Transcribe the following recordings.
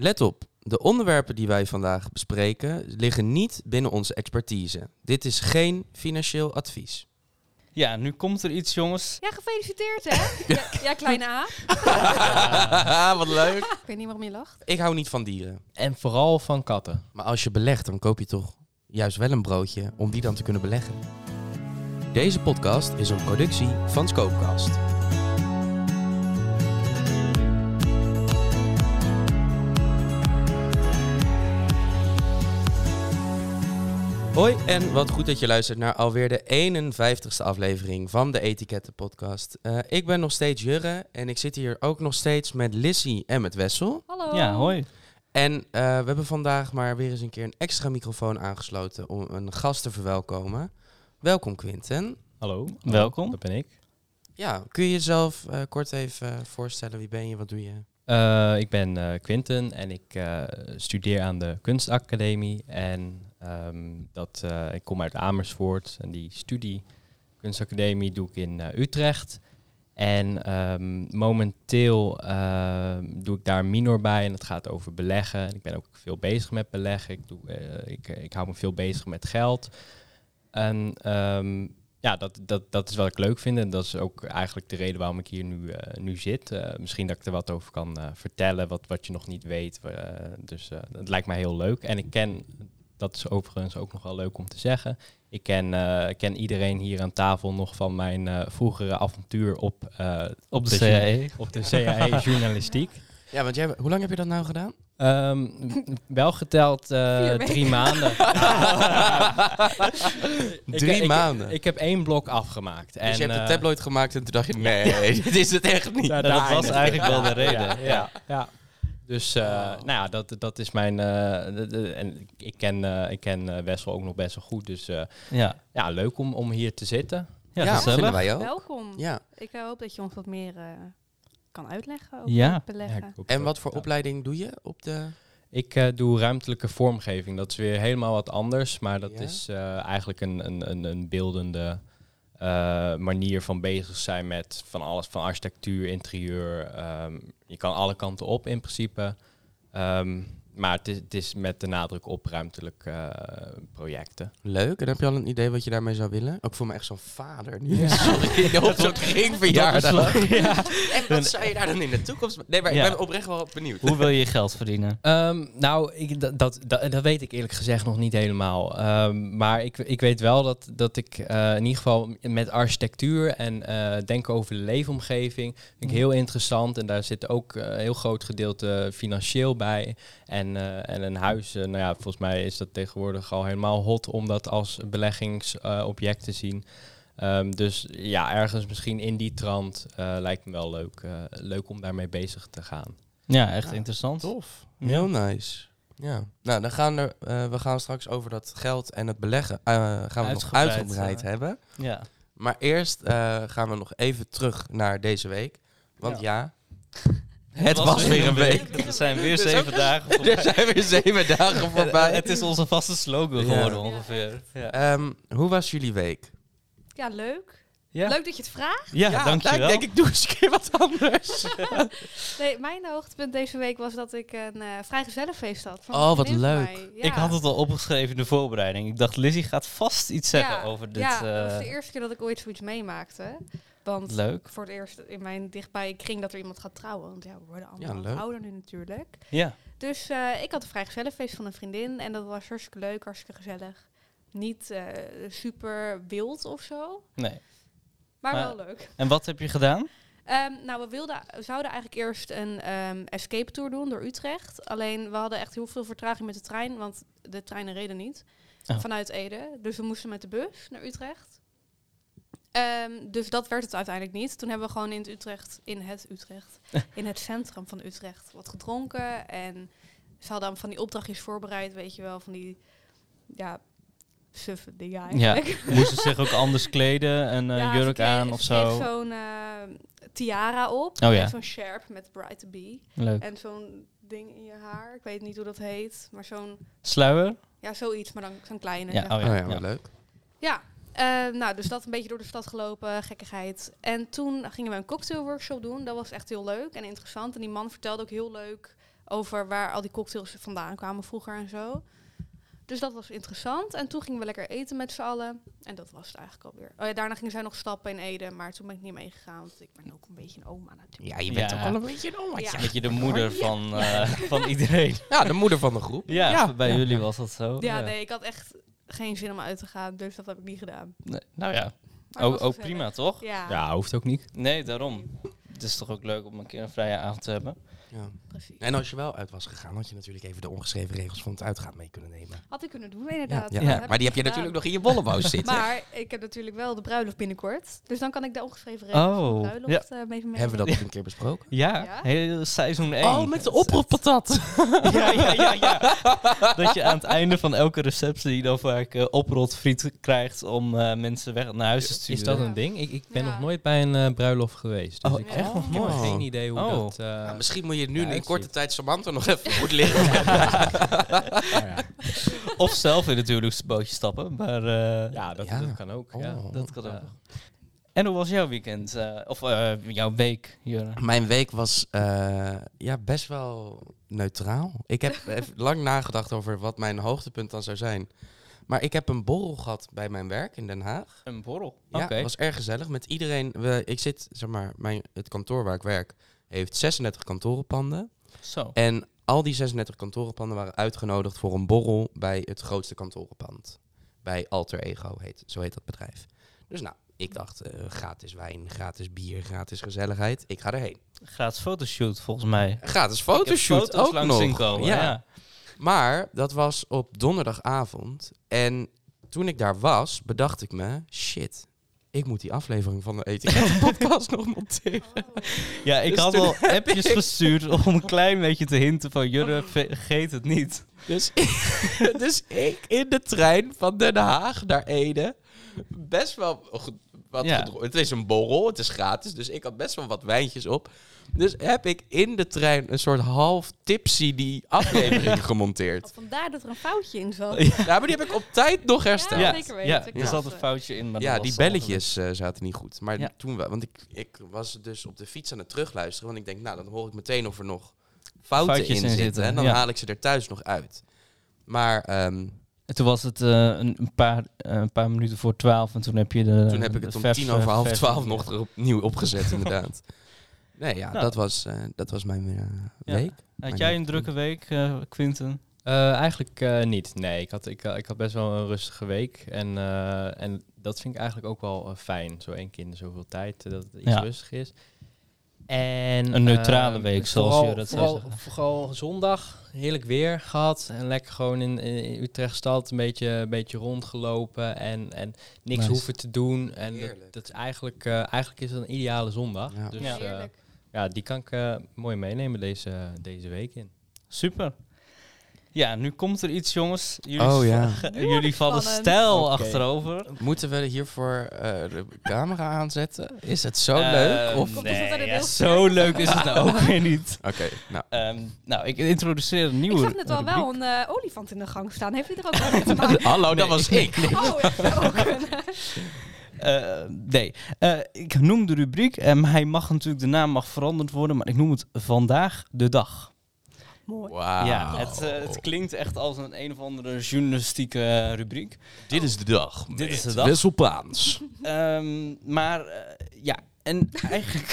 Let op, de onderwerpen die wij vandaag bespreken liggen niet binnen onze expertise. Dit is geen financieel advies. Ja, nu komt er iets, jongens. Ja, gefeliciteerd hè. ja, ja, kleine A. Wat leuk. Ik weet niet waarom je lacht. Ik hou niet van dieren. En vooral van katten. Maar als je belegt, dan koop je toch juist wel een broodje om die dan te kunnen beleggen. Deze podcast is een productie van Scopecast. Hoi en wat goed dat je luistert naar alweer de 51ste aflevering van de Etiketten podcast. Eh, ik ben nog steeds Jurre en ik zit hier ook nog steeds met Lissy en met Wessel. Hallo. Ja, hoi. En eh, we hebben vandaag maar weer eens een keer een extra microfoon aangesloten om een gast te verwelkomen. Welkom Quinten. Hallo. Welkom. Dat ben ik. Ja, kun je jezelf eh, kort even voorstellen? Wie ben je? Wat doe je? Eh, ik ben eh Quinten en ik eh, studeer aan de kunstacademie. En ehm, dat, eh, ik kom uit Amersfoort en die studie kunstacademie doe ik in eh, Utrecht. En ehm, momenteel ehm, doe ik daar minor bij en dat gaat over beleggen. En ik ben ook veel bezig met beleggen. Ik, doe, eh, ik, ik hou me veel bezig met geld. En ja, dat, dat, dat is wat ik leuk vind. En dat is ook eigenlijk de reden waarom ik hier nu, nu zit. Misschien dat ik er wat over kan vertellen, wat, wat je nog niet weet. Dus dat lijkt mij heel leuk. En ik ken, dat is overigens ook nog wel leuk om te zeggen. Ik ken, eh, ken iedereen hier aan tafel nog van mijn eh, vroegere avontuur op, eh, Op de de CAE. op de CAE journalistiek. Ja, want jij, hoe lang heb je dat nou gedaan? Ehm, wel geteld eh, drie maanden. Drie ik- maanden. Ik, heb één blok afgemaakt. dus en, je hebt een eh, tabloid gemaakt en toen dacht je, nee, dit is het echt niet. Ja, dat was eigenlijk wel de Ja, reden. Ja, ja. Dus eh, Wow. nou ja, dat, dat is mijn. eh, de- de- en ik ken, eh, ik ken eh, Wessel ook nog best wel goed. Dus eh, Ja, ja, leuk om, om hier te zitten. ja, Ja, gezellig. wij ook. Welkom. Ja. Ik hoop dat je ons wat meer eh, kan uitleggen over Ja. beleggen. Ja, En wat voor Ja. opleiding doe je op de... Ik eh, doe ruimtelijke vormgeving. Dat is weer helemaal wat anders. Maar dat Ja? is eh, eigenlijk een, een, een, een beeldende eh, manier van bezig zijn met van alles. Van architectuur, interieur. ehm, je kan alle kanten op in principe. Ehm, maar het is, het is met de nadruk op ruimtelijke eh, projecten. Leuk. En heb je al een idee wat je daarmee zou willen? Ook voor me echt zo'n vader nu. Sorry, op zo'n kringverjaardag. En wat zou je daar dan in de toekomst... Nee, maar Ja. ik ben oprecht wel benieuwd. Hoe wil je je geld verdienen? Ehm, nou, ik, dat, dat, dat, dat weet ik eerlijk gezegd nog niet helemaal. Ehm, maar ik, ik weet wel dat, dat ik eh, in ieder geval met architectuur en eh, denken over de leefomgeving vind ik heel interessant. En daar zit ook een heel groot gedeelte financieel bij. En, eh, en een huis, eh, nou ja, volgens mij is dat tegenwoordig al helemaal hot om dat als beleggingsobject te zien. Ehm, dus ja, ergens misschien in die trant eh, lijkt me wel leuk, eh, leuk om daarmee bezig te gaan. Ja, echt Ja, interessant. Tof. Heel nice. Ja. Nou, dan gaan er, eh, we gaan straks over dat geld en het beleggen eh, gaan we nog Uitgebreid, hebben. Ja. Maar eerst eh, gaan we nog even terug naar deze week. Want ja, het was, weer een week. Er zijn weer Dus zeven dagen Er voorbij. zijn weer zeven dagen voorbij. Het is onze vaste slogan Ja. geworden ongeveer. Ja, Ehm, hoe was jullie week? Ja, leuk. ja. Leuk dat je het vraagt. ja dankjewel. nou, ik denk ik doe eens een keer wat anders. Nee, mijn hoogtepunt deze week was dat ik een uh, vrijgezellenfeest had. Oh, wat leuk. Ja. Ik had het al opgeschreven in de voorbereiding. Ik dacht, Lizzie gaat vast iets zeggen Ja, over dit. Ja, dat was eh, de eerste keer dat ik ooit zoiets meemaakte. Want leuk. voor het eerst in mijn dichtbij kring dat er iemand gaat trouwen. Want ja, we worden allemaal Ja, ouder nu natuurlijk. Ja. Dus eh, ik had een vrijgezellenfeest van een vriendin. En dat was hartstikke leuk, hartstikke gezellig. Niet eh, super wild of zo. Nee. Maar, Maar- wel leuk. En wat heb je gedaan? Ehm, nou, we, wilden, we zouden eigenlijk eerst een ehm, escape tour doen door Utrecht. Alleen we hadden echt heel veel vertraging met de trein, want de treinen reden niet Oh. vanuit Ede. Dus we moesten met de bus naar Utrecht. Ehm, dus dat werd het uiteindelijk niet. Toen hebben we gewoon in het Utrecht, in het Utrecht, in het centrum van Utrecht wat gedronken. En ze hadden van die opdrachtjes voorbereid, weet je wel, van die, ja, suffe dingen Ja. eigenlijk. Moesten ze zich ook anders kleden? Een eh, Ja, jurk kreeg- aan of zo? zo'n eh, tiara op. Oh ja. En zo'n sjerp met Bright to Be. Leuk. En zo'n ding in je haar. Ik weet niet hoe dat heet. Maar zo'n... Sluier? Ja, zoiets, maar dan zo'n kleine. Ja, zeg oh Oh ja, ja. wat leuk. Ja, nou, dus dat een beetje door de stad gelopen, gekkigheid. En toen gingen we een cocktailworkshop doen. Dat was echt heel leuk en interessant. En die man vertelde ook heel leuk over waar al die cocktails vandaan kwamen vroeger en zo. Dus dat was interessant. En toen gingen we lekker eten met z'n allen. En dat was het eigenlijk alweer. Oh ja, daarna gingen zij nog stappen in Ede, maar toen ben ik niet meegegaan. Want ik ben ook een beetje een oma natuurlijk. Ja, je bent Ja. toch wel een beetje een omaatje. Ja. Een beetje de moeder van, eh, van iedereen. Ja, de moeder van de groep. Ja, Ja, bij ja. jullie was dat zo. Ja, nee, ik had echt geen zin om uit te gaan, dus dat heb ik niet gedaan. Nee, Nou ja, ook, ook prima toch? Ja, Ja, hoeft ook niet. Nee, daarom. Het is toch ook leuk om een keer een vrije avond te hebben. Ja. Precies. En als je wel uit was gegaan, had je natuurlijk even de ongeschreven regels van het uitgaan mee kunnen nemen. Had ik kunnen doen, inderdaad. ja. Maar die heb je natuurlijk nog in je bolleboos zitten. Maar ik heb natuurlijk wel de bruiloft binnenkort. Dus dan kan ik de ongeschreven regels van Oh, de bruiloft eh, mee Hebben we dat nog een keer besproken? Ja, Ja? heel seizoen 1. Oh, met de oproeppatat. ja, ja, ja, ja. Dat je aan het einde van elke receptie dan vaak eh oprotfriet krijgt om eh, mensen weg naar huis te sturen. Is dat een ding? Ik, ik ben Ja. nog nooit bij een eh, bruiloft geweest. Dus Oh, ik, echt nog ik heb nooit? geen idee hoe Oh. dat... eh, Nou, misschien moet je nu ik korte tijd Samantha nog even goed leren. nou ja. Of zelf in het huwelijksbootje stappen. Maar, eh, ja, dat, Ja. dat kan ook. Ja. Oh. dat kan ook. En hoe was jouw weekend? eh, of eh, jouw week, Jurre? Mijn week was eh, ja, best wel neutraal. Ik heb even lang nagedacht over wat mijn hoogtepunt dan zou zijn. Maar ik heb een borrel gehad bij mijn werk in Den Haag. Een borrel. Ja, was erg gezellig. Met iedereen. We, ik zit, zeg maar, mijn, het kantoor waar ik werk heeft 36 kantorenpanden. Zo. En al die 36 kantorenpanden waren uitgenodigd voor een borrel bij het grootste kantorenpand. Bij Alter Ego, heet, zo heet dat bedrijf. Dus nou, ik dacht, eh, gratis wijn, gratis bier, gratis gezelligheid. Ik ga erheen. Gratis fotoshoot volgens mij. Gratis fotoshoot foto's ook langs nog. komen. ja. Ja. Maar dat was op donderdagavond. En toen ik daar was, bedacht ik me, shit, ik moet die aflevering van de Etiket podcast nog monteren. Ja, ik Dus had al appjes ik- gestuurd om een klein beetje te hinten van Jurre, vergeet het niet. Dus, dus ik in de trein van Den Haag naar Ede. Best wel wat Ja. Het is een borrel, het is gratis. Dus ik had best wel wat wijntjes op. Dus heb ik in de trein een soort half tipsy die aflevering gemonteerd. Oh, vandaar dat er een foutje in zat. Ja, maar die heb ik op tijd nog hersteld. Ja, Ja, zeker weten. Ja, Ik er zat een foutje in. Maar was die belletjes eh, zaten niet goed. Maar Ja. toen wel, want ik, ik was dus op de fiets aan het terugluisteren. Want ik denk, nou, dan hoor ik meteen of er nog fouten Foutjes in zitten. En dan ja. haal ik ze er thuis nog uit. Maar ehm, En toen was het eh, een, een paar, eh, een paar minuten voor twaalf en toen heb je de Toen heb ik het om tien over half twaalf nog er opnieuw opgezet, inderdaad. Nee, ja, Nou. dat, was, eh, dat was mijn Ja. week. Had jij een drukke week, eh, Quinten? Eh, eigenlijk eh, niet. Nee, ik had, ik, ik had best wel een rustige week. En, eh, en dat vind ik eigenlijk ook wel fijn. Zo één keer in zoveel tijd, dat het iets Ja. rustig is. En, Een neutrale eh, week, zoals vooral, je dat zou vooral, zeggen. Vooral zondag, heerlijk weer gehad. En lekker gewoon in, in Utrecht stad een beetje, een beetje rondgelopen. En, en niks Nice. hoeven te doen. En dat, dat is eigenlijk, eh, eigenlijk is het een ideale zondag. Ja. Dus Ja. ja, die kan ik eh, mooi meenemen deze, deze week in. Super. Ja, nu komt er iets, jongens. Jullie, Oh, ja. Jullie vallen stijl Oké. achterover. Moeten we hiervoor eh, de camera aanzetten? Is het zo Eh, leuk? Of... Oké, Nee, ja, zo leuk is het nou ook weer niet. nou. Ehm, nou, ik introduceer een Ik nieuwe zag net wel wel een eh, olifant in de gang staan. Heeft hij er ook wel mee te maken? Hallo, dat was ik. Oh, ook. Eh, nee, Eh, ik noem de rubriek. en hij mag natuurlijk, de naam mag veranderd worden, maar ik noem het Vandaag de Dag. Mooi. Ja, het, eh, het klinkt echt als een een of andere journalistieke eh, rubriek. Dit is de dag. Dit is de dag. Wisselplaats. Ehm, maar eh, ja, en eigenlijk,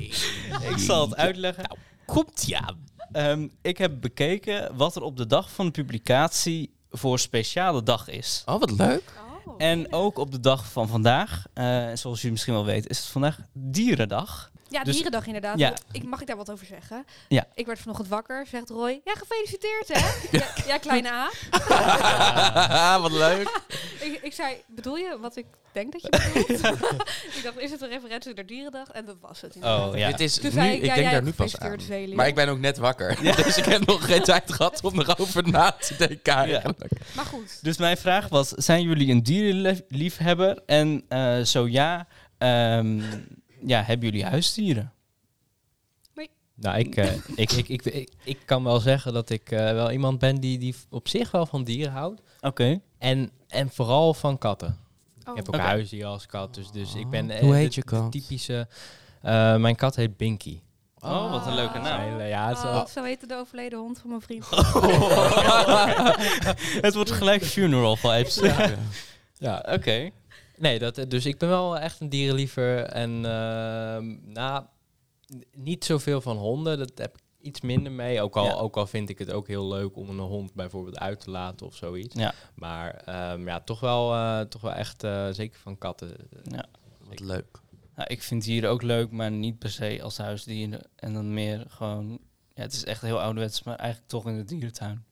ik zal het uitleggen. Komt ja. Ehm, ik heb bekeken wat er op de dag van de publicatie voor speciale dag is. Oh, wat leuk. Oh. En ook op de dag van vandaag, eh, zoals jullie misschien wel weten, is het vandaag Dierendag. Ja, Dus- dierendag inderdaad. Ja. Ik, mag ik daar wat over zeggen? Ja. Ik werd vanochtend wakker, zegt Roy. Ja, gefeliciteerd hè? ja, ja, kleine A. wat leuk. Ik, ik zei, bedoel je wat ik denk dat je bedoelt? ik dacht, is het een referentie naar dierendag? En dat was het inderdaad. Oh ja. Dit is Toen nu, zei ik ja, denk daar nu pas aan. Maar ik ben ook net wakker. Dus ik heb nog geen tijd gehad om erover na te denken eigenlijk. Maar goed. Dus mijn vraag was, zijn jullie een dierenliefhebber? En eh, zo ja, ehm, ja, hebben jullie huisdieren? Nou, ik, eh, ik, ik, ik, ik, ik kan wel zeggen dat ik eh, wel iemand ben die, die op zich wel van dieren houdt. Oké. En, en vooral van katten. Oh. Ik heb ook huisdieren als kat. Dus, dus ik ben eh, Hoe heet de- je de kat? typische... eh, mijn kat heet Binky. Oh, wat een leuke naam. Hele- ja, het Oh, zo heette de overleden hond van mijn vriend. het wordt gelijk funeral vibes. ja. ja. Oké. Nee, dat, dus ik ben wel echt een dierenliever. En ehm, nou, niet zoveel van honden. Dat heb ik iets minder mee. Ook al, Ja. ook al vind ik het ook heel leuk om een hond bijvoorbeeld uit te laten of zoiets. Ja. Maar ehm, ja, toch wel, eh, toch wel echt, eh, zeker van katten. Ja. Wat leuk. Nou, ik vind dieren ook leuk, maar niet per se als huisdieren. En dan meer gewoon... Ja, het is echt heel ouderwets, maar eigenlijk toch in de dierentuin.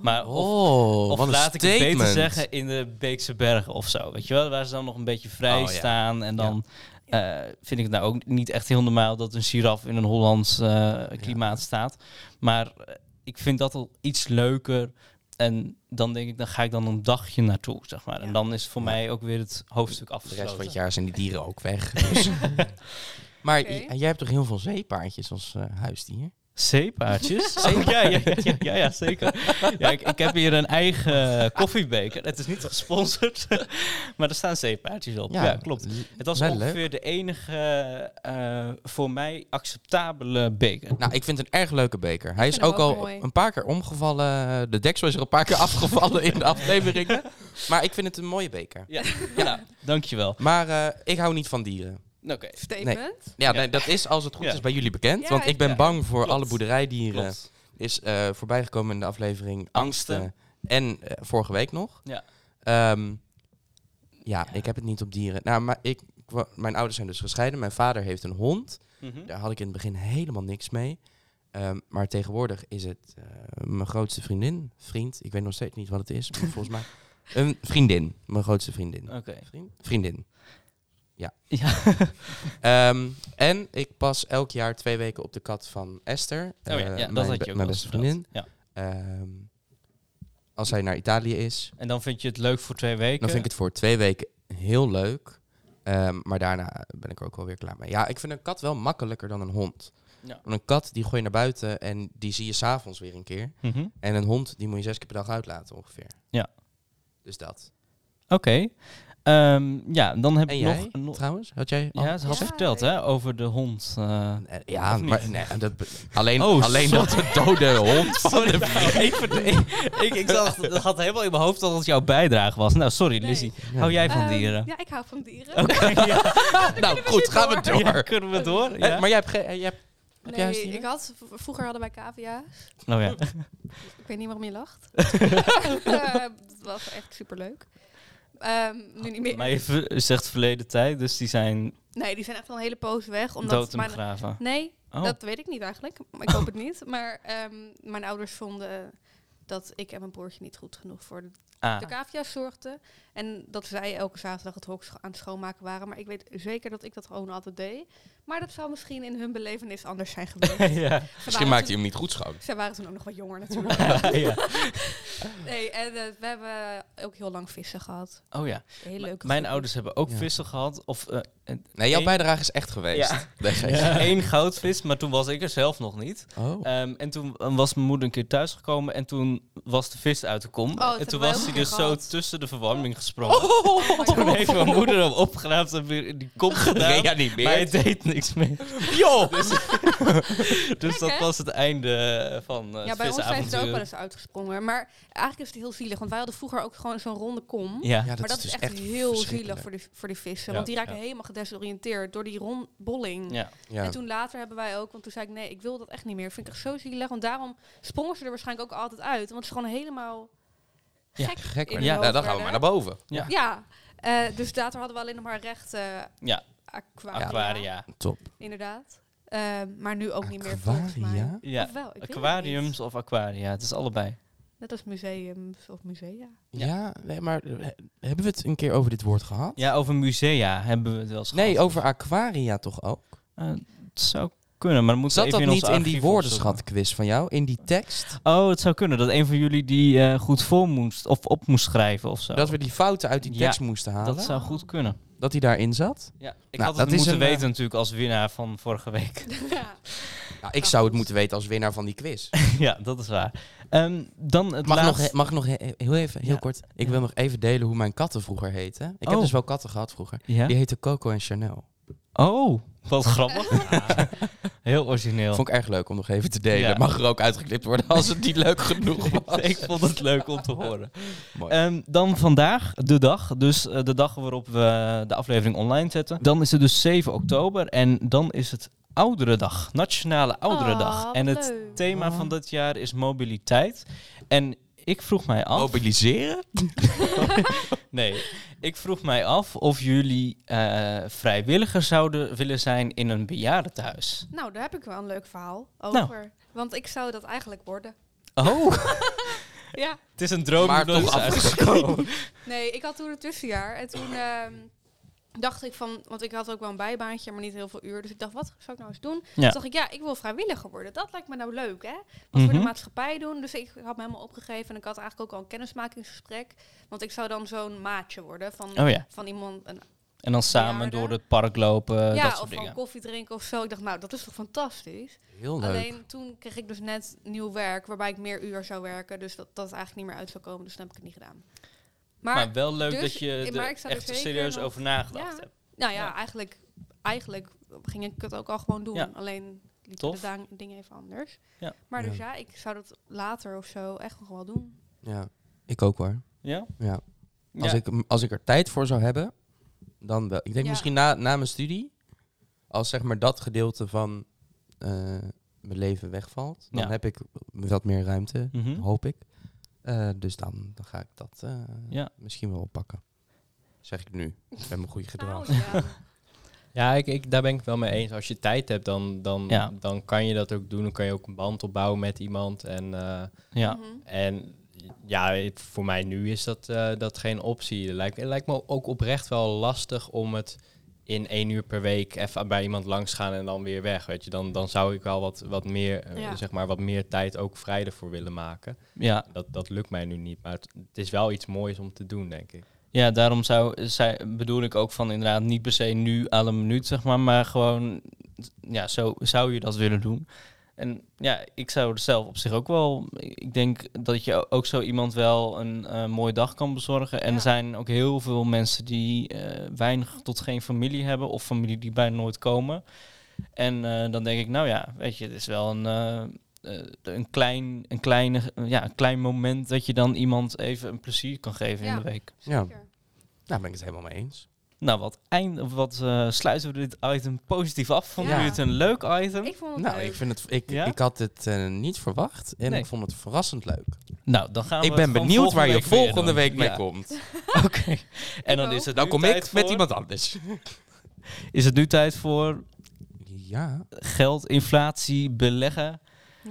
Maar of, Oh, of wat een laat ik het beter zeggen in de Beekse Bergen of zo. Weet je wel, waar ze dan nog een beetje vrij Oh, ja. staan. En dan eh, vind ik het nou ook niet echt heel normaal dat een giraf in een Hollands eh, klimaat staat. Maar eh, ik vind dat al iets leuker. En dan denk ik, dan ga ik dan een dagje naartoe, zeg maar. En dan is voor Ja. mij ook weer het hoofdstuk De afgesloten. rest van het jaar zijn die dieren ook weg. Dus. maar jij hebt toch heel veel zeepaardjes als eh, huisdier? Zeepaardjes? Oh, ja, ja, ja, ja, ja, zeker. Ja, ik, ik heb hier een eigen koffiebeker. Het is niet gesponsord, maar er staan zeepaardjes op. Ja, klopt. Het was ongeveer leuk. de enige eh, voor mij acceptabele beker. Nou, ik vind het een erg leuke beker. Hij is ook ook al mooi. een paar keer omgevallen. De deksel is er een paar keer afgevallen in de afleveringen. Maar ik vind het een mooie beker. Ja, nou, dankjewel. Maar eh, ik hou niet van dieren. Oké. Statement. Ja, nee, dat is als het goed Ja. is bij jullie bekend. Ja, want ik ben ja, bang voor klopt. alle boerderijdieren. Klopt. Is eh voorbijgekomen in de aflevering Angsten. Angsten. En eh, vorige week nog. Ja. Ehm, ja, ik heb het niet op dieren. Nou, maar ik, mijn ouders zijn dus gescheiden. Mijn vader heeft een hond. Mhm. Daar had ik in het begin helemaal niks mee. Ehm, maar tegenwoordig is het eh, mijn grootste vriendin, vriend. Ik weet nog steeds niet wat het is, maar volgens mij een vriendin. Mijn grootste vriendin. Oké. Vriend? Vriendin. Ja. Ehm, en ik pas elk jaar twee weken op de kat van Esther. Oh ja, eh, ja, dat mijn, had je ook mijn beste vriendin. Ja. Ehm, als hij naar Italië is, En dan vind je het leuk voor twee weken? dan vind ik het voor twee weken heel leuk. Ehm, maar daarna ben ik er ook wel weer klaar mee. Ja, ik vind een kat wel makkelijker dan een hond. Ja. Want een kat die gooi je naar buiten en die zie je s'avonds weer een keer. Mhm. En een hond die moet je zes keer per dag uitlaten ongeveer. Ja. Dus dat. Oké. Ehm, ja, dan heb En ik jij nog... nog trouwens? Had jij al ja, ze had Ja, verteld nee. hè, over de hond. eh. Eh, Ja, maar nee, dat, alleen, Oh, alleen dat de dode hond van de ik, ik, ik dacht, dat had helemaal in mijn hoofd dat het jouw bijdrage was. Nou, sorry Nee. Lizzie. Hou jij van Ehm, dieren? Ja, ik hou van dieren. Oké, ja. Nou, goed, gaan we door. Ja, kunnen we door? Eh, Ja. Maar jij hebt geen... jij hebt, heb jij Nee, ik had, vroeger hadden wij cavia's. Oh ja. Ik weet niet waarom je lacht. Eh, dat was echt superleuk. Ehm nu niet meer. Maar je zegt verleden tijd, dus die zijn Nee, die zijn echt al een hele poos weg. Omdat dood en mijn, begraven. Nee, Oh. dat weet ik niet eigenlijk. Maar ik hoop het niet. Maar ehm, mijn ouders vonden dat ik en mijn broertje niet goed genoeg voor de, Ah. de cavia's zorgden. En dat zij elke zaterdag het hok aan het schoonmaken waren. Maar ik weet zeker dat ik dat gewoon altijd deed. Maar dat zou misschien in hun belevenis anders zijn geweest. Ze ja. Misschien maakt hij hem niet goed schoon. Zij waren toen ook nog wat jonger natuurlijk. ja. nee, en eh, we hebben ook heel lang vissen gehad. Oh ja. Heel leuk. Mijn ouders hebben ook Ja. vissen gehad. Of eh, een- Nee, jouw Eén- bijdrage is echt geweest. Ja. Één goudvis, maar toen was ik er zelf nog niet. Oh. Ehm, en toen was mijn moeder een keer thuisgekomen en toen was de vis uit de kom. Oh, dat en toen was hij dus zo tussen de verwarming gesprongen. Oh Toen heeft mijn moeder hem opgeraapt en weer in die kom gedaan. Gereanimeerd. Maar hij deed niks meer. Joh! Dus, dus dat was het einde van uh, Ja, bij ons zijn ze er ook wel eens uitgesprongen. Maar eigenlijk is het heel zielig. Want wij hadden vroeger ook gewoon zo'n ronde kom. Ja. Ja, maar dat is dus echt, heel zielig voor die, voor die vissen. Ja, Want die raken ja. helemaal gedesoriënteerd door die rondbolling. ja. Ja. En toen later hebben wij ook, want toen zei ik nee, ik wil dat echt niet meer. Vind ik echt zo zielig. Want daarom sprongen ze er waarschijnlijk ook altijd uit. Want ze gewoon helemaal Ja, gek. Gek, in maar hun ja, nou, dan gaan we maar naar boven. Ja. Ja, eh, dus later hadden we alleen nog maar recht eh Ja, aquaria. aquaria. Top. Inderdaad. Eh, maar nu ook niet meer volgens mij. Aquaria? Ja, Of wel, ik weet het aquariums of aquaria. Het is allebei. Net als museums of musea. Ja, nee, maar eh, hebben we het een keer over dit woord gehad? Ja, over musea hebben we het wel eens Nee, gehad. over aquaria toch ook? Eh, het zou kunnen, maar Zat dat niet in die woordenschatquiz van jou? In die tekst? Oh, het zou kunnen dat een van jullie die eh, goed vol moest of op moest schrijven of zo. Dat we die fouten uit die Ja, tekst moesten halen? Dat zou goed kunnen. Dat die daarin zat? Ja, ik Nou, had het dat is moeten een, eh, weten natuurlijk als winnaar van vorige week. ja. Ja, ik zou het moeten weten als winnaar van die quiz. ja, dat is waar. Ehm, dan het Mag ik nog, mag nog he- heel even, heel Ja. kort? Ik Ja. wil nog even delen hoe mijn katten vroeger heten. Ik heb Oh. dus wel katten gehad vroeger. Ja? Die heten Coco en Chanel. Oh, wat grappig. Heel origineel. Vond ik erg leuk om nog even te delen. Ja. Mag er ook uitgeknipt worden als het niet leuk genoeg was. ik vond het leuk om te horen. Mooi. Ehm, dan vandaag, de dag. Dus eh, de dag waarop we de aflevering online zetten. Dan is het dus 7 oktober. En dan is het Ouderendag. Nationale Ouderendag. Oh, en het leuk. thema Oh. van dit jaar is mobiliteit. En ik vroeg mij af... Mobiliseren? Nee, ik vroeg mij af of jullie eh, vrijwilliger zouden willen zijn in een bejaardentehuis. Nou, daar heb ik wel een leuk verhaal Nou. over. Want ik zou dat eigenlijk worden. Oh, Ja. het is een droom Maar toch is uitgekomen. Nee, ik had toen een tussenjaar. En toen ehm, dacht ik van... Want ik had ook wel een bijbaantje, maar niet heel veel uur. Dus ik dacht, wat zou ik nou eens doen? Ja. Toen dacht ik, ja, ik wil vrijwilliger worden. Dat lijkt me nou leuk, hè? Wat voor de Mhm. maatschappij doen. Dus ik had me helemaal opgegeven. En ik had eigenlijk ook al een kennismakingsgesprek. Want ik zou dan zo'n maatje worden van, Oh ja, van iemand... Een, en dan samen door het park lopen, ja, dat of soort van dingen. koffie drinken of zo. Ik dacht, nou, dat is toch fantastisch? Heel leuk. Alleen toen kreeg ik dus net nieuw werk waarbij ik meer uur zou werken. Dus dat dat eigenlijk niet meer uit zou komen. Dus toen heb ik het niet gedaan. Maar, Maar, wel leuk dus- dat je er er echt serieus nog- over nagedacht Ja. hebt. nou ja, ja. Eigenlijk, eigenlijk ging ik het ook al gewoon doen. Ja. Alleen liepen Tof. de dingen even anders. Ja. Maar dus Ja. ik zou dat later of zo echt nog wel doen. Ja, ik ook hoor. Ja? Ja. Als, Ja. ik, als ik er tijd voor zou hebben, dan wel. Ik denk Ja. misschien na, na mijn studie, als zeg maar dat gedeelte van eh, mijn leven wegvalt, dan Ja. heb ik wat meer ruimte, Mhm. hoop ik. Eh, dus dan, dan ga ik dat eh, Ja. misschien wel oppakken. Zeg ik nu, met mijn goede gedrag. Nou, ja. Ja, ik, ik, daar ben ik wel mee eens. Als je tijd hebt, dan, dan, Ja. dan kan je dat ook doen. Dan kan je ook een band opbouwen met iemand. En, eh, Ja. Mhm. en ja, het- voor mij nu is dat, eh, dat geen optie. Het lijkt, het lijkt me ook oprecht wel lastig om het in één uur per week even bij iemand langs gaan en dan weer weg. Weet je, dan, dan zou ik wel wat, wat meer, eh, zeg maar, wat meer tijd ook vrij ervoor willen maken. Ja. Dat, dat lukt mij nu niet. Maar het, het is wel iets moois om te doen, denk ik. Ja, daarom zou, zij, bedoel ik ook van inderdaad niet per se nu aan een minuut, zeg maar, maar gewoon, ja, zo zou je dat willen doen. En ja, ik zou er zelf op zich ook wel, ik denk dat je ook zo iemand wel een eh, mooie dag kan bezorgen. En Ja. er zijn ook heel veel mensen die eh, weinig tot geen familie hebben of familie die bijna nooit komen. En eh, dan denk ik, nou ja, weet je, het is wel een, een, klein, een, kleine, ja, een klein moment dat je dan iemand even een plezier kan geven in de week. Ja, daar ben ik het helemaal mee eens. Nou, wat, eind, wat eh, sluiten we dit item positief af? Vonden Ja. jullie het een leuk item? Ik vond het Nou, leuk. ik, vind het, ik, Ja? ik had het eh, niet verwacht en Nee. ik vond het verrassend leuk. nou, dan gaan we Ik ben benieuwd waar je volgende week mee Ja, komt. Oké. En dan is het Dan kom ik met iemand anders. Is het nu tijd voor Ja, geld, inflatie, beleggen?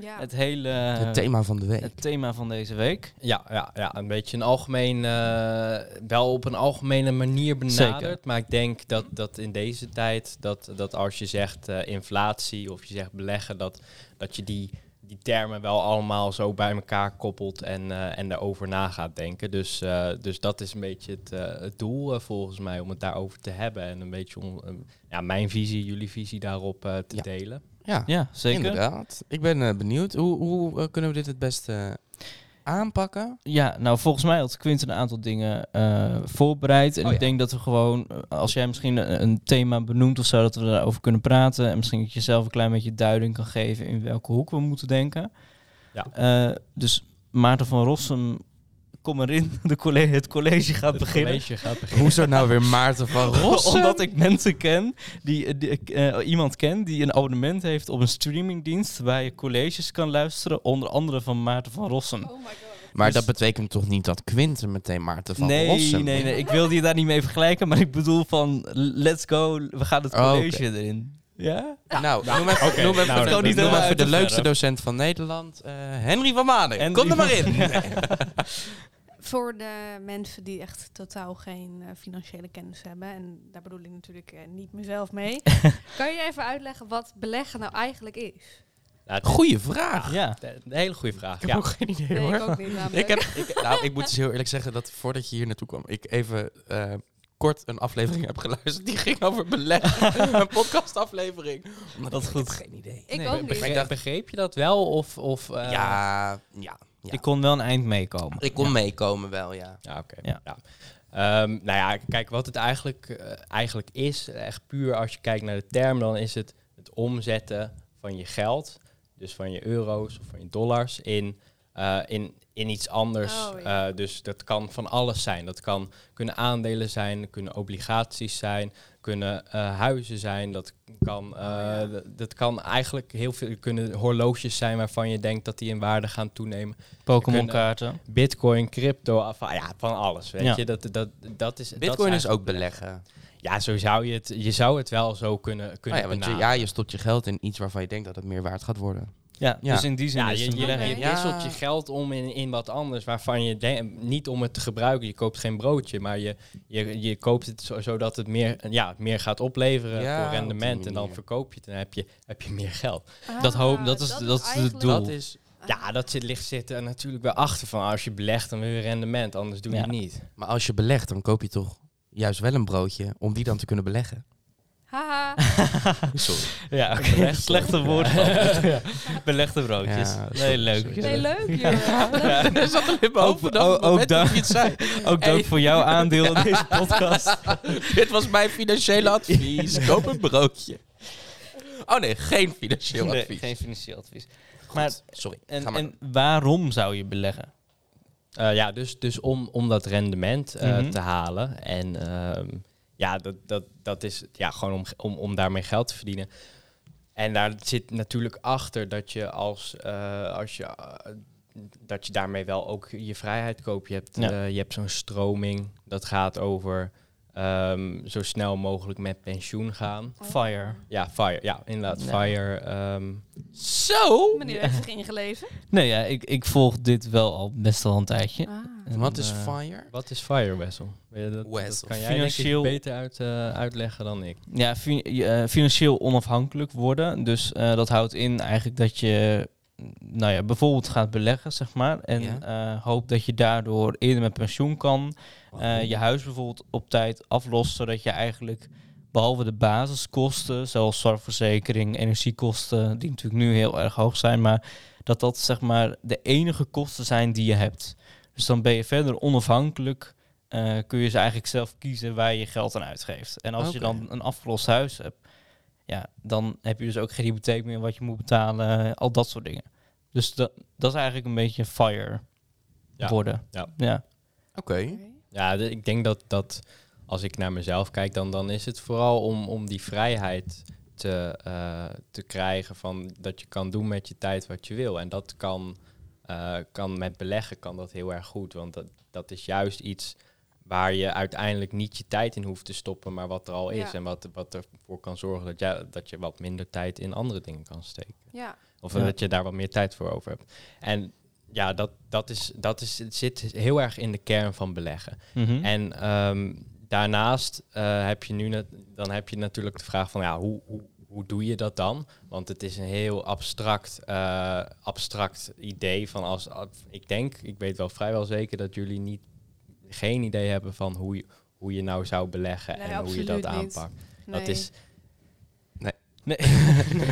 Ja. Het hele het thema van de week. het thema van deze week. Ja, ja, ja, een beetje een algemeen, eh, wel op een algemene manier benaderd. Zeker. Maar ik denk dat, dat in deze tijd, dat, dat als je zegt eh, inflatie of je zegt beleggen, dat, dat je die, die termen wel allemaal zo bij elkaar koppelt en, eh en daarover na gaat denken. Dus, eh, dus dat is een beetje het, eh, het doel volgens mij, om het daarover te hebben. En een beetje om, ja, mijn visie, jullie visie daarop eh, te Ja. delen. Ja, Ja, zeker. inderdaad. Ik ben eh, benieuwd. Hoe, hoe eh, kunnen we dit het beste aanpakken? Ja, nou volgens mij had Quint een aantal dingen eh, voorbereid. En Oh, ik ja. denk dat we gewoon, als jij misschien een, een thema benoemt of zo, dat we daarover kunnen praten. En misschien dat je zelf een klein beetje duiding kan geven in welke hoek we moeten denken. Ja. Dus Maarten van Rossum, kom erin. De colle het college gaat Het beginnen. college gaat beginnen. Hoezo nou weer Maarten van Rossum? Omdat ik mensen ken, die, die eh, iemand ken die een abonnement heeft op een streamingdienst waar je colleges kan luisteren, onder andere van Maarten van Rossum. Oh my god. Maar Dus- dat betekent toch niet dat Quinten meteen Maarten van nee, Rossum nee, nee, ik wilde je daar niet mee vergelijken, maar ik bedoel van, let's go, we gaan het Oh, college erin. Ja? Nou, noem even, oké, noem even, nou, noem dat- even uit de leukste docent van Nederland. eh, Henry van Manen. Henry Kom er maar in. Nee. Voor de mensen die echt totaal geen eh, financiële kennis hebben, en daar bedoel ik natuurlijk eh, niet mezelf mee, kan je even uitleggen wat beleggen nou eigenlijk is? Nou, is Goeie vraag. Ja. een hele goede vraag. Ik heb Ja. ook geen idee Nee, hoor. ik ook niet namelijk. Ik, heb, ik, nou, ik moet dus heel eerlijk zeggen dat voordat je hier naartoe kwam, ik even eh, kort een aflevering heb geluisterd. Die ging over beleggen. een podcastaflevering. Omdat Dat ik is heb goed. geen idee. ik Nee, ook ik niet. Begreep, begreep je dat wel? Of, of, eh, ja, ja, ja. Ik kon wel een eind meekomen. Ik kon meekomen wel, ja. Ja, oké. Ja. Ja. Ehm, nou ja, kijk, wat het eigenlijk, eh, eigenlijk is, echt puur als je kijkt naar de term, dan is het het omzetten van je geld, dus van je euro's of van je dollars, in, eh, in, in iets anders. Oh, ja. Eh, dus dat kan van alles zijn. Dat kan, kunnen aandelen zijn, kunnen obligaties zijn, kunnen eh, huizen zijn. Dat kan, eh, ja. d- dat kan eigenlijk heel veel, kunnen horloges zijn waarvan je denkt dat die in waarde gaan toenemen. Pokémon kaarten. Bitcoin, crypto, af, ja, van alles. Weet Ja. je, dat, dat, dat is. dat Bitcoin is eigenlijk- ook beleggen. Ja, zo zou je het. Je zou het wel zo kunnen, kunnen ja, want je, ja, je stopt je geld in iets waarvan je denkt dat het meer waard gaat worden. Ja, Ja. dus in die zin Ja, is je, je, wisselt je geld om in, in wat anders waarvan je denkt, niet om het te gebruiken. Je koopt geen broodje, maar je, je, je koopt het zo, zodat het meer, ja, meer gaat opleveren Ja, voor rendement. En dan verkoop je het en dan heb je, heb je meer geld. Dat hoop- Ah, dat is- dat is het doel. Dat is, Ja, dat zit, ligt zit er natuurlijk wel achter van als je belegt dan wil je rendement, anders doe je Ja. het niet. maar als je belegt, dan koop je toch juist wel een broodje om die dan te kunnen beleggen. Haha. Sorry. Ja, Slechte woorden. ja. Belegde broodjes. Ja, nee, sorry, leuk. Nee, leuk. joh. Er zat er in mijn hoofd Ook- het ook- ook moment dat daar- je het zei. Ook Hey. dank voor jouw aandeel in deze podcast. Dit was mijn financiële advies. Koop een broodje. Oh nee, geen financieel Nee, advies. geen financieel advies. Goed, Maar, sorry. en, maar. en waarom zou je beleggen? Eh, ja, dus, dus om, om dat rendement eh, Mhm. te halen. En ehm, ja, dat, dat, dat is ja, gewoon om, om, om daarmee geld te verdienen. En daar zit natuurlijk achter dat je als, eh, als je, eh, dat je daarmee wel ook je vrijheid koopt. Je hebt, Ja. eh, je hebt zo'n stroming dat gaat over ehm, zo snel mogelijk met pensioen gaan. Fire. Ja, FIRE. Ja, inderdaad. FIRE. ehm, Zo? Meneer heeft zich ingelezen. Nee, ja, ik, ik volg dit wel al best wel een tijdje. Ah. En, Wat is eh, fire? wat is FIRE, Wessel? Dat, dat Wessel. kan jij Financieel- denk ik beter uit, eh, uitleggen dan ik. Ja, fi- eh, financieel onafhankelijk worden. Dus eh, dat houdt in eigenlijk dat je nou ja, bijvoorbeeld gaat beleggen, zeg maar. En Ja. eh, hoopt dat je daardoor eerder met pensioen kan. eh, je huis bijvoorbeeld op tijd aflost, zodat je eigenlijk behalve de basiskosten, zoals zorgverzekering, energiekosten, die natuurlijk nu heel erg hoog zijn, maar dat dat zeg maar de enige kosten zijn die je hebt. Dus dan ben je verder onafhankelijk. eh, kun je ze eigenlijk zelf kiezen waar je je geld aan uitgeeft. En als je dan een afgelost huis hebt, ja, dan heb je dus ook geen hypotheek meer wat je moet betalen, al dat soort dingen. Dus dat, dat is eigenlijk een beetje fire Ja. worden. Ja. ja. Oké. Ja, de- ik denk dat, dat als ik naar mezelf kijk, dan, dan is het vooral om, om die vrijheid te, eh, te krijgen van dat je kan doen met je tijd wat je wil. En dat kan, eh, kan met beleggen kan dat heel erg goed, want dat, dat is juist iets waar je uiteindelijk niet je tijd in hoeft te stoppen, maar wat er al is. Ja. En wat, wat ervoor kan zorgen dat, jij, dat je wat minder tijd in andere dingen kan steken. Ja. Of Ja. dat je daar wat meer tijd voor over hebt. En ja, dat, dat, is, dat is, het zit heel erg in de kern van beleggen. Mhm. En ehm, daarnaast eh, heb je nu net, dan heb je natuurlijk de vraag van ja, hoe, hoe, hoe doe je dat dan? Want het is een heel abstract, eh, abstract idee van als ik denk, ik weet wel vrijwel zeker dat jullie niet geen idee hebben van hoe je, hoe je nou zou beleggen Nee, en hoe je dat niet. aanpakt. Nee. Dat is, Nee.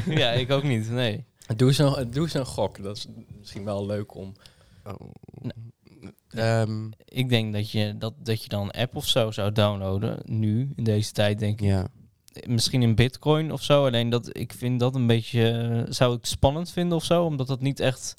ja, ik ook niet. Nee. Doe eens een, doe eens een gok. Dat is misschien wel leuk om. Oh. Ehm, Ik denk dat je, dat, dat je dan een app of zo zou downloaden. Nu, in deze tijd, denk ik. ja. Misschien in bitcoin of zo. Alleen dat ik vind dat een beetje... eh, zou ik spannend vinden of zo. Omdat dat niet echt...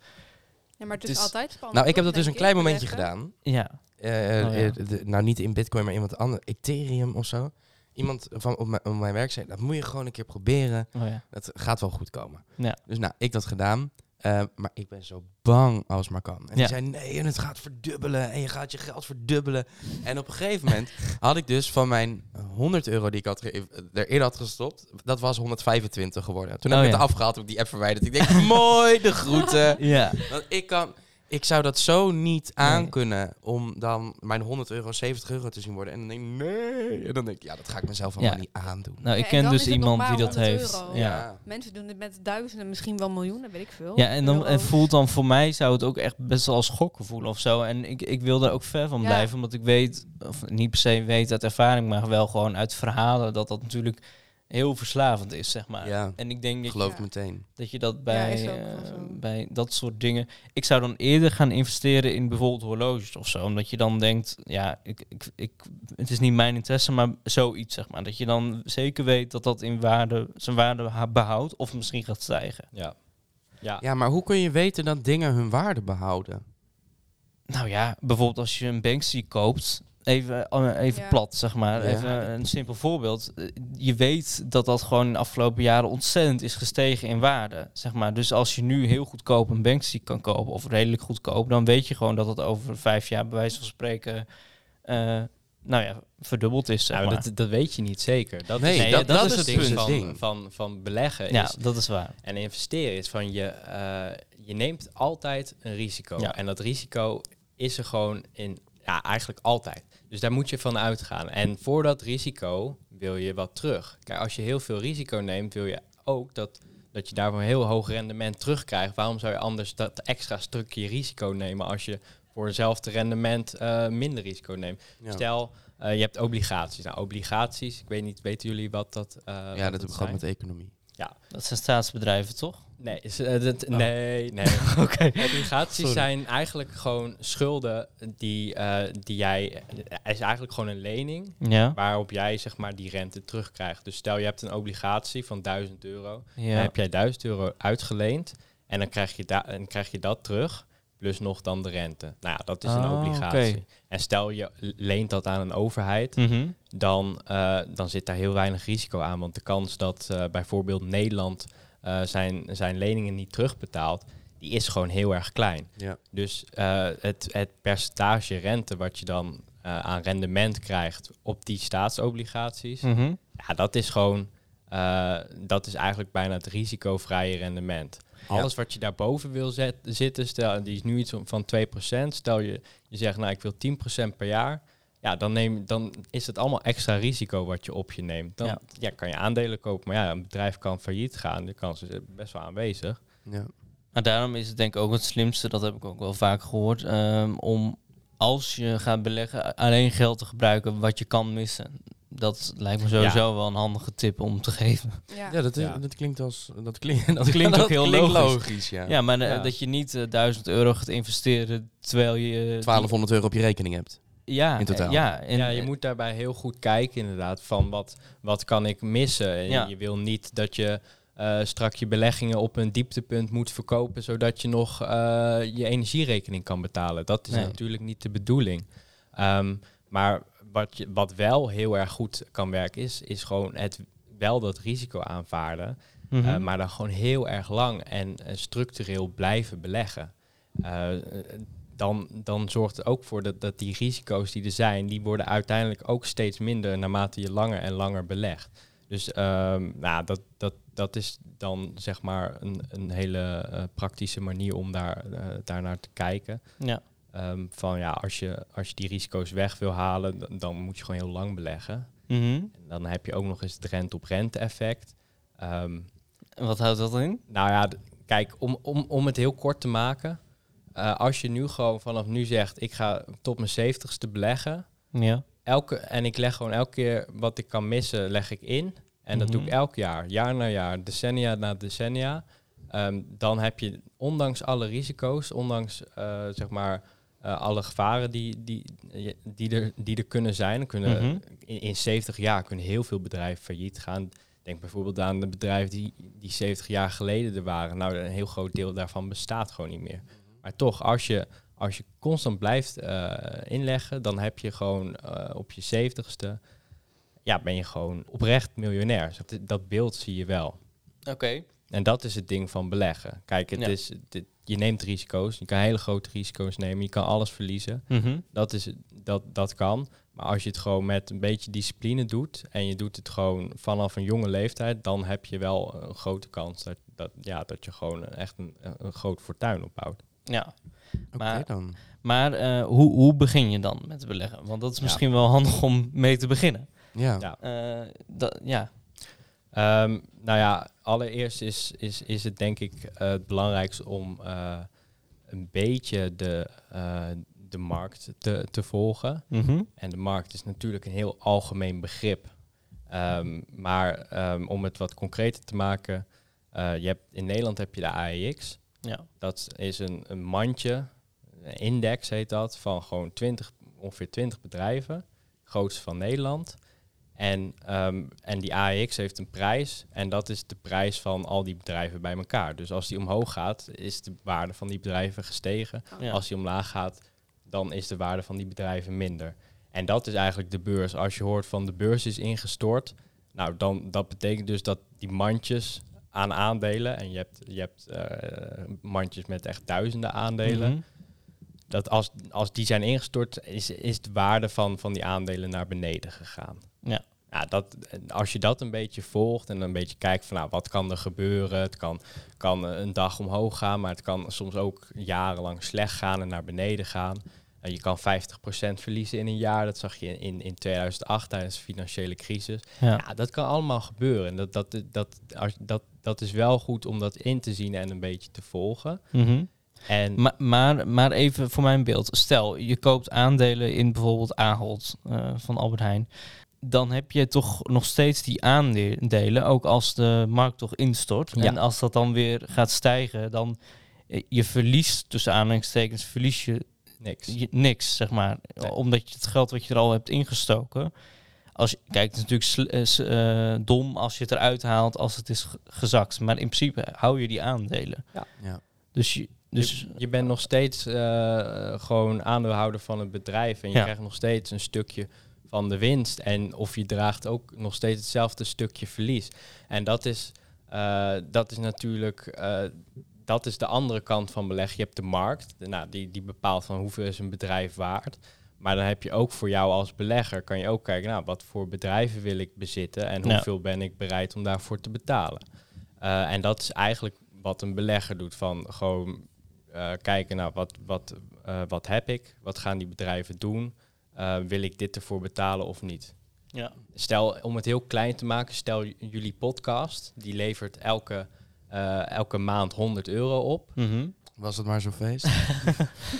Ja, maar het is, Het is- altijd spannend. Nou, ik heb dat dus een klein momentje gedaan. Ja. Oh, ja. de- nou, niet in Bitcoin, maar iemand anders. Ethereum of zo. Iemand van op mijn, op mijn werk zei, dat moet je gewoon een keer proberen. Oh ja. Dat gaat wel goed komen. Ja. Dus nou, ik dat gedaan. Eh, maar ik ben zo bang als maar kan. En Ja. die zei, nee, en het gaat verdubbelen. En je gaat je geld verdubbelen. En op een gegeven moment had ik dus van mijn 100 euro die ik had ge- erin had gestopt, dat was 125 geworden. Toen heb Oh, ik ja. het afgehaald, heb ik die app verwijderd. Ik denk, mooi, de groeten. Ja. Want ik kan... Ik zou dat zo niet Nee. aankunnen om dan mijn 100 euro 70 euro te zien worden. En dan denk ik, nee. En dan denk ik, ja, dat ga ik mezelf allemaal Ja. niet aandoen. Nou, ik Ja, en ken dus het iemand die dat 100 heeft. euro. Ja. Mensen doen dit met duizenden, misschien wel miljoenen, weet ik veel. Ja, en dan Euro's. het voelt dan voor mij zou het ook echt best wel als gokken voelen of zo. En ik, ik wil daar ook ver van Ja. blijven, omdat ik weet, of niet per se weet uit ervaring, maar wel gewoon uit verhalen, dat dat natuurlijk heel verslavend is, zeg maar. Ja, En ik denk dat geloof je, meteen. dat je dat bij, eh, bij dat soort dingen... Ik zou dan eerder gaan investeren in bijvoorbeeld horloges of zo. Omdat je dan denkt, ja, ik, ik, ik, het is niet mijn interesse, maar zoiets, zeg maar. Dat je dan zeker weet dat dat in waarde, zijn waarde behoudt of misschien gaat stijgen. Ja. Ja. Ja, maar hoe kun je weten dat dingen hun waarde behouden? Nou ja, bijvoorbeeld als je een Banksy koopt, even, eh, even Ja. plat zeg maar, Ja. even een simpel voorbeeld. Eh, Je weet dat dat gewoon in de afgelopen jaren ontzettend is gestegen in waarde, zeg maar. Dus als je nu heel goedkoop een Banksy kan kopen, of redelijk goedkoop, dan weet je gewoon dat het over vijf jaar bij wijze van spreken, eh, nou ja, verdubbeld is, zeg Nou, maar. dat, dat weet je niet zeker. Dat Nee, is, dat- dat is het ding het van, ding. Van, van beleggen. ja, is, dat is waar. en investeren is van je, eh, je neemt altijd een risico. Ja. En dat risico is er gewoon in, ja, eigenlijk altijd. Dus daar moet je van uitgaan. En voor dat risico wil je wat terug. Kijk, als je heel veel risico neemt, wil je ook dat, dat je daarvoor een heel hoog rendement terugkrijgt. Waarom zou je anders dat extra stukje risico nemen als je voor hetzelfde rendement eh, minder risico neemt? Ja, Stel, eh, je hebt obligaties. Nou, obligaties, ik weet niet, weten jullie wat dat eh ja wat dat ik gehad zijn? met economie. Dat zijn staatsbedrijven, toch? Nee, is, eh, dat- Oh. nee, nee. Oké. Obligaties Sorry. zijn eigenlijk gewoon schulden die, eh, die jij... Het is eigenlijk gewoon een lening Ja. waarop jij zeg maar die rente terugkrijgt. Dus stel je hebt een obligatie van 1000 euro. Dan Ja. heb jij 1000 euro uitgeleend en dan krijg je, da- en krijg je dat terug. Plus nog dan de rente. Nou ja, dat is een Oh, obligatie. En stel je leent dat aan een overheid, Mhm. dan, eh, dan zit daar heel weinig risico aan. Want de kans dat eh, bijvoorbeeld Nederland eh, zijn, zijn leningen niet terugbetaalt, die is gewoon heel erg klein. Ja. Dus eh, het, het percentage rente wat je dan eh, aan rendement krijgt op die staatsobligaties, Mhm. ja, dat is gewoon, eh, dat is eigenlijk bijna het risicovrije rendement. Alles wat je daarboven wil zet- zitten, stel, die is nu iets van 2%. Stel je, je zegt, nou ik wil 10% per jaar. Ja, dan, neem, dan is het allemaal extra risico wat je op je neemt. Dan Ja. ja. kan je aandelen kopen, maar ja, een bedrijf kan failliet gaan. De kans is best wel aanwezig. Ja. Maar daarom is het denk ik ook het slimste, dat heb ik ook wel vaak gehoord, ehm, om als je gaat beleggen alleen geld te gebruiken wat je kan missen. Dat lijkt me sowieso wel een handige tip om te geven. Ja. Ja, dat, Ja. dat klinkt als dat klinkt, dat klinkt ook heel klinkt logisch. ja. Ja, maar eh, Ja. dat je niet eh, 1000 euro gaat investeren terwijl je... eh, die- 1200 euro op je rekening hebt. ja, in totaal. eh, Ja, en, ja, je moet daarbij heel goed kijken inderdaad van wat, wat kan ik missen. En Ja. Je wil niet dat je eh strak je beleggingen op een dieptepunt moet verkopen, zodat je nog eh, je energierekening kan betalen. Dat is Nee. natuurlijk niet de bedoeling. Ehm, maar wat, je, wat wel heel erg goed kan werken is, is gewoon het wel dat risico aanvaarden. Mhm. Uh, maar dan gewoon heel erg lang en uh, structureel blijven beleggen. Uh, dan, dan zorgt het ook voor dat, dat die risico's die er zijn, die worden uiteindelijk ook steeds minder naarmate je langer en langer belegt. Dus um, nou, dat, dat, dat is dan zeg maar een, een hele praktische manier om daar, uh, daar naar te kijken. Ja. Um, van ja, als je, als je die risico's weg wil halen, dan, dan moet je gewoon heel lang beleggen. Mm -hmm. En dan heb je ook nog eens het rente-op-rente effect. Um, en wat houdt dat in? Nou ja, kijk, om, om, om het heel kort te maken. Uh, als je nu gewoon vanaf nu zegt, ik ga tot mijn zeventigste beleggen. Ja. Elke, en ik leg gewoon elke keer wat ik kan missen, leg ik in. En dat mm -hmm. doe ik elk jaar, jaar na jaar, decennia na decennia. Um, dan heb je, ondanks alle risico's, ondanks uh, zeg maar uh, alle gevaren die, die, die, er, die er kunnen zijn, kunnen, mm -hmm. in, in 70 jaar kunnen heel veel bedrijven failliet gaan. Denk bijvoorbeeld aan de bedrijven die, die 70 jaar geleden er waren. Nou, een heel groot deel daarvan bestaat gewoon niet meer. Maar toch, als je, als je constant blijft uh, inleggen, dan heb je gewoon uh, op je zeventigste, ja, ben je gewoon oprecht miljonair. Dat, dat beeld zie je wel. Oké. Okay. En dat is het ding van beleggen. Kijk, het Ja. is, dit, je neemt risico's. Je kan hele grote risico's nemen. Je kan alles verliezen. Mm -hmm. Dat, is, dat, dat kan. Maar als je het gewoon met een beetje discipline doet en je doet het gewoon vanaf een jonge leeftijd, dan heb je wel een grote kans dat, dat, ja, dat je gewoon echt een, een groot fortuin opbouwt. Ja. Maar, okay, dan. maar uh, hoe, hoe begin je dan met beleggen? Want dat is misschien ja. wel handig om mee te beginnen. Ja. ja. Uh, dat, ja. Um, nou ja, allereerst is, is, is het denk ik uh, het belangrijkste om uh, een beetje de, uh, de markt te, te volgen. Mm -hmm. En de markt is natuurlijk een heel algemeen begrip. Ehm, maar ehm, om het wat concreter te maken, eh, je hebt, in Nederland heb je de AEX. Ja. Dat is een, een mandje, een index heet dat, van gewoon 20, ongeveer 20 bedrijven, grootste van Nederland. En, ehm, en die AEX heeft een prijs en dat is de prijs van al die bedrijven bij elkaar. Dus als die omhoog gaat, is de waarde van die bedrijven gestegen. Ja. Als die omlaag gaat, dan is de waarde van die bedrijven minder. En dat is eigenlijk de beurs. Als je hoort van de beurs is ingestort, nou dan dat betekent dus dat die mandjes aan aandelen, en je hebt, je hebt eh, mandjes met echt duizenden aandelen, Mhm. dat als, als die zijn ingestort, is, is de waarde van, van die aandelen naar beneden gegaan. Ja. Ja, dat, als je dat een beetje volgt en een beetje kijkt van nou, wat kan er gebeuren? Het kan, kan een dag omhoog gaan, maar het kan soms ook jarenlang slecht gaan en naar beneden gaan. En je kan 50% verliezen in een jaar. Dat zag je in, in 2008 tijdens de financiële crisis. Ja. Ja, dat kan allemaal gebeuren. En dat, dat, dat, als, dat, dat is wel goed om dat in te zien en een beetje te volgen. Mhm. En Maar, maar, maar even voor mijn beeld. Stel, je koopt aandelen in bijvoorbeeld Ahold eh, van Albert Heijn. Dan heb je toch nog steeds die aandelen, ook als de markt toch instort. Ja. En als dat dan weer gaat stijgen, dan eh, je verliest, tussen aanhalingstekens, verlies je, niks. je niks, zeg maar. Nee. Omdat je het geld wat je er al hebt ingestoken. Als je, kijk, het is natuurlijk eh, eh, dom als je het eruit haalt als het is ge- gezakt. Maar in principe hou je die aandelen. Ja. Dus je, dus je, je bent nog steeds eh, gewoon aandeelhouder van het bedrijf en je Ja. krijgt nog steeds een stukje van de winst. En of je draagt ook nog steeds hetzelfde stukje verlies. En dat is, eh, dat is natuurlijk eh, dat is de andere kant van beleg. Je hebt de markt, nou, die, die bepaalt van hoeveel is een bedrijf waard. Maar dan heb je ook voor jou als belegger, kan je ook kijken, nou, wat voor bedrijven wil ik bezitten en hoeveel ben ik bereid om daarvoor te betalen. Eh, en dat is eigenlijk wat een belegger doet, van gewoon kijken naar wat, wat, eh, wat heb ik, wat gaan die bedrijven doen, Eh, wil ik dit ervoor betalen of niet. ja. Stel, om het heel klein te maken, stel jullie podcast, die levert elke, eh, elke maand 100 euro op. Mhm. Was het maar zo'n feest?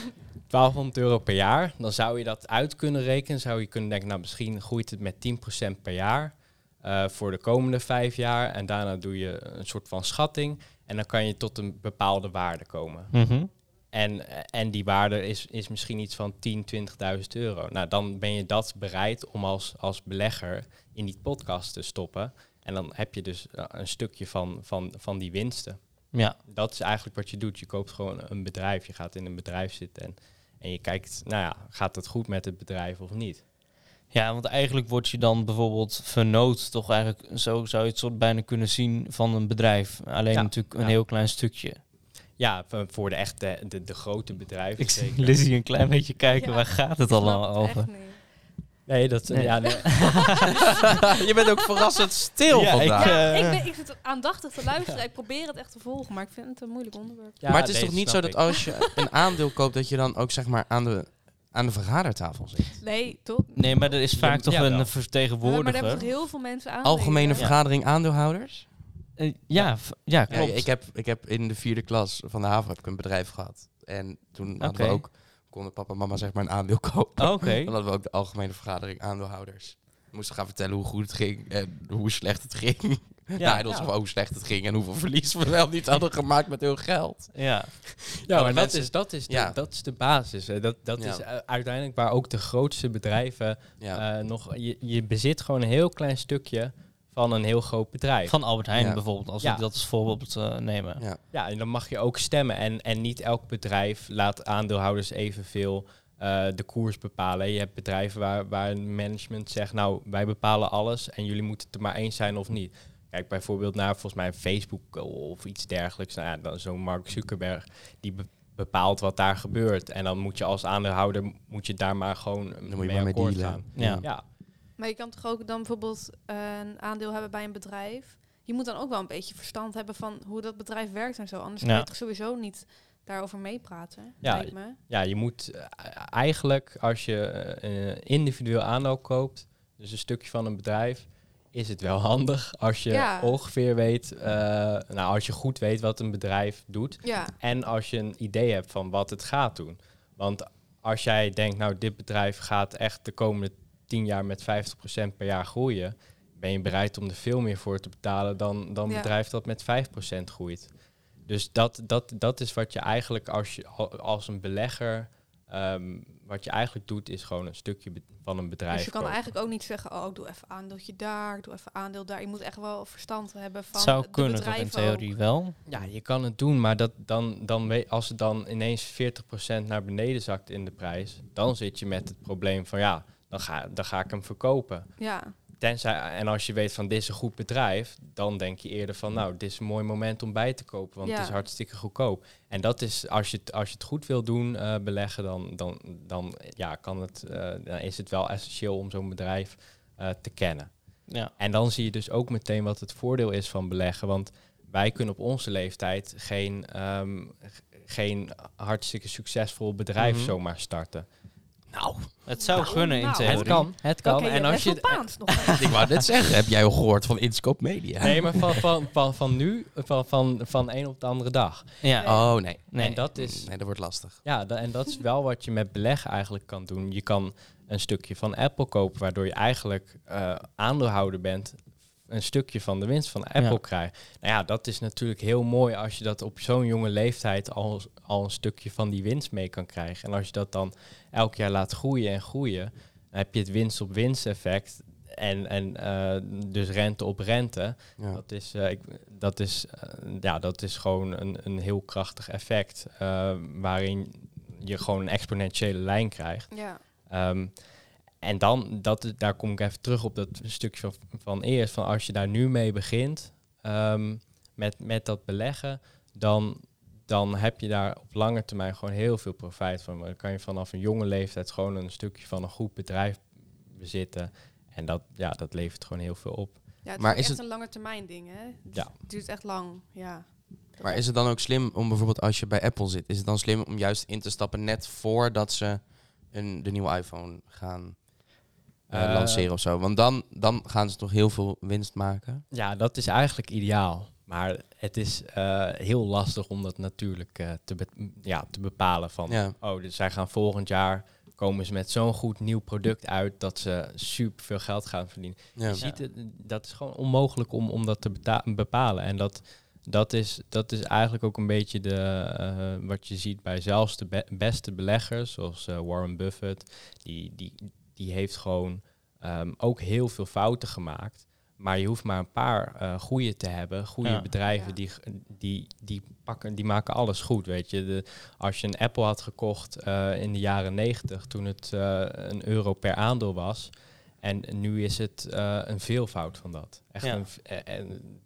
1200 euro per jaar. Dan zou je dat uit kunnen rekenen. Zou je kunnen denken, nou misschien groeit het met 10% per jaar eh, voor de komende vijf jaar. En daarna doe je een soort van schatting. En dan kan je tot een bepaalde waarde komen. Mhm. En, en die waarde is, is misschien iets van 10, 20.000 euro. Nou, dan ben je dat bereid om als, als belegger in die podcast te stoppen. En dan heb je dus eh, een stukje van, van, van die winsten. Ja. Dat is eigenlijk wat je doet. Je koopt gewoon een bedrijf. Je gaat in een bedrijf zitten en, en je kijkt, nou ja, gaat het goed met het bedrijf of niet? ja, want eigenlijk word je dan bijvoorbeeld vernoot, toch eigenlijk, zo zou je het soort bijna kunnen zien van een bedrijf. Alleen Ja, natuurlijk een ja. heel klein stukje. Ja, voor de echte, de, de grote bedrijven Ik zie. Lizzie een klein beetje kijken, Ja, waar gaat het Ik allemaal over? echt niet. Nee, dat, Nee. Ja, nee. je bent ook verrassend stil Ja, ik, vandaag. eh, ik, ben, ik zit aandachtig te luisteren. Ik probeer het echt te volgen, maar ik vind het een moeilijk onderwerp. Ja, maar het is nee, toch niet zo dat ik. als je een aandeel koopt, dat je dan ook zeg maar aan de, aan de vergadertafel zit? Nee, toch? Nee, maar er is vaak Ja, toch een Maar, maar daar vertegenwoordiger. hebben toch heel veel mensen aan. Algemene vergadering aandeelhouders? Eh, ja, ja, Ja, klopt. ik, heb, ik heb in de vierde klas van de HAVO heb ik een bedrijf gehad. En toen hadden we ook, konden papa en mama zeg maar een aandeel kopen. Oké. Dan hadden we ook de algemene vergadering aandeelhouders. We moesten gaan vertellen hoe goed het ging en hoe slecht het ging. Ja, en ons ja. gewoon hoe slecht het ging en hoeveel verlies we wel niet hadden gemaakt met heel geld. Ja. Ja, maar dat mensen- is, dat, is de, ja. dat is de basis. Hè. Dat, dat Ja. is eh, uiteindelijk waar ook de grootste bedrijven Ja. eh, nog... Je, je bezit gewoon een heel klein stukje van een heel groot bedrijf. Van Albert Heijn Ja. bijvoorbeeld, als Ja. ik dat als voorbeeld eh, nemen. ja. Ja, en dan mag je ook stemmen. En, en niet elk bedrijf laat aandeelhouders evenveel eh de koers bepalen. Je hebt bedrijven waar, waar een management zegt... nou, wij bepalen alles en jullie moeten het er maar eens zijn of niet. Kijk bijvoorbeeld naar volgens mij Facebook of iets dergelijks. Nou ja, dan zo'n Mark Zuckerberg, die be- bepaalt wat daar gebeurt. En dan moet je als aandeelhouder moet je daar maar gewoon moet je mee maar mee akkoord gaan. Ja. Ja, Maar je kan toch ook dan bijvoorbeeld eh, een aandeel hebben bij een bedrijf. Je moet dan ook wel een beetje verstand hebben van hoe dat bedrijf werkt en zo. Anders Ja. kan je toch sowieso niet daarover meepraten. Ja, me. Ja, je moet eh, eigenlijk als je eh, individueel aandeel koopt, dus een stukje van een bedrijf, is het wel handig als je Ja. ongeveer weet, eh, nou als je goed weet wat een bedrijf doet Ja, en als je een idee hebt van wat het gaat doen. Want als jij denkt, nou dit bedrijf gaat echt de komende 10 jaar met 50% per jaar groeien, ben je bereid om er veel meer voor te betalen dan, dan een Ja. bedrijf dat met 5% groeit. Dus dat, dat, dat is wat je eigenlijk als, je, al- als een belegger, ehm, wat je eigenlijk doet, is gewoon een stukje van een bedrijf. Dus je kan kopen. eigenlijk ook niet zeggen, oh, ik doe even aandeeltje daar, ik doe even aandeel daar. Je moet echt wel verstand hebben van Het zou de kunnen toch in theorie ook. wel. Ja, je kan het doen, maar dat, dan, dan als het dan ineens 40% naar beneden zakt in de prijs, dan zit je met het probleem van ja, dan ga, dan ga ik hem verkopen. Ja, Tenzij, en als je weet van dit is een goed bedrijf, dan denk je eerder van nou, dit is een mooi moment om bij te kopen, want het is hartstikke goedkoop. En dat is, als je het, als je het goed wil doen, eh, beleggen, dan, dan, dan, ja, kan het, eh, dan is het wel essentieel om zo'n bedrijf eh, te kennen. Ja. En dan zie je dus ook meteen wat het voordeel is van beleggen. Want wij kunnen op onze leeftijd geen, ehm, geen hartstikke succesvol bedrijf Mhm. zomaar starten. Nou, Het zou Nou, kunnen in nou. theorie. het kan. Het kan. En als je, Paans nog. ik wou net zeggen, heb jij al gehoord van Inscope Media? Nee, maar van, van, van, van nu, van, van, van een op de andere dag. Ja. Oh, nee. Nee. En dat is, Nee, dat wordt lastig. ja, da- en dat is wel wat je met beleggen eigenlijk kan doen. Je kan een stukje van Apple kopen, waardoor je eigenlijk eh, aandeelhouder bent. Een stukje van de winst van Apple Ja. krijgt. Nou ja, dat is natuurlijk heel mooi als je dat op zo'n jonge leeftijd al, al een stukje van die winst mee kan krijgen. En als je dat dan elk jaar laat groeien en groeien, dan heb je het winst op winst effect. En, en eh, dus rente op rente. Ja. Dat is, eh, ik, dat is, eh, ja, dat is gewoon een, een heel krachtig effect. eh, waarin je gewoon een exponentiële lijn krijgt. Ja, Ehm, en dan, dat, is- daar kom ik even terug op dat stukje van, van eerst. Van als je daar nu mee begint, ehm, met, met dat beleggen, dan, dan heb je daar op lange termijn gewoon heel veel profijt van. Maar dan kan je vanaf een jonge leeftijd gewoon een stukje van een goed bedrijf bezitten. En dat, ja, dat levert gewoon heel veel op. ja het Maar is, echt het- een lange termijn ding, hè? Ja. Het duurt echt lang, ja. Maar is het dan ook slim om bijvoorbeeld als je bij Apple zit, is het dan slim om juist in te stappen net voordat ze een, de nieuwe iPhone gaan eh, Eh, lanceren of zo? Want dan, dan gaan ze toch heel veel winst maken. Ja, dat is eigenlijk ideaal. Maar het is eh, heel lastig om dat natuurlijk eh, te, be- ja, te bepalen van... Ja. Oh, dus zij gaan volgend jaar komen ze met zo'n goed nieuw product uit... dat ze super veel geld gaan verdienen. Ja. Je ziet het, dat is gewoon onmogelijk om, om dat te bepalen. En dat, dat, is, dat is eigenlijk ook een beetje de, eh, wat je ziet bij zelfs de be- beste beleggers, zoals Warren Buffett. Die, die, die heeft gewoon ehm, ook heel veel fouten gemaakt. Maar je hoeft maar een paar eh goede te hebben. Goede Ja. bedrijven Ja. die, die, die, pakken, die maken alles goed. Weet je. De, als je een Apple had gekocht eh, in de jaren 90, toen het eh, een euro per aandeel was. En nu is het een veelvoud van dat. Echt Ja. een, v- eh, eh,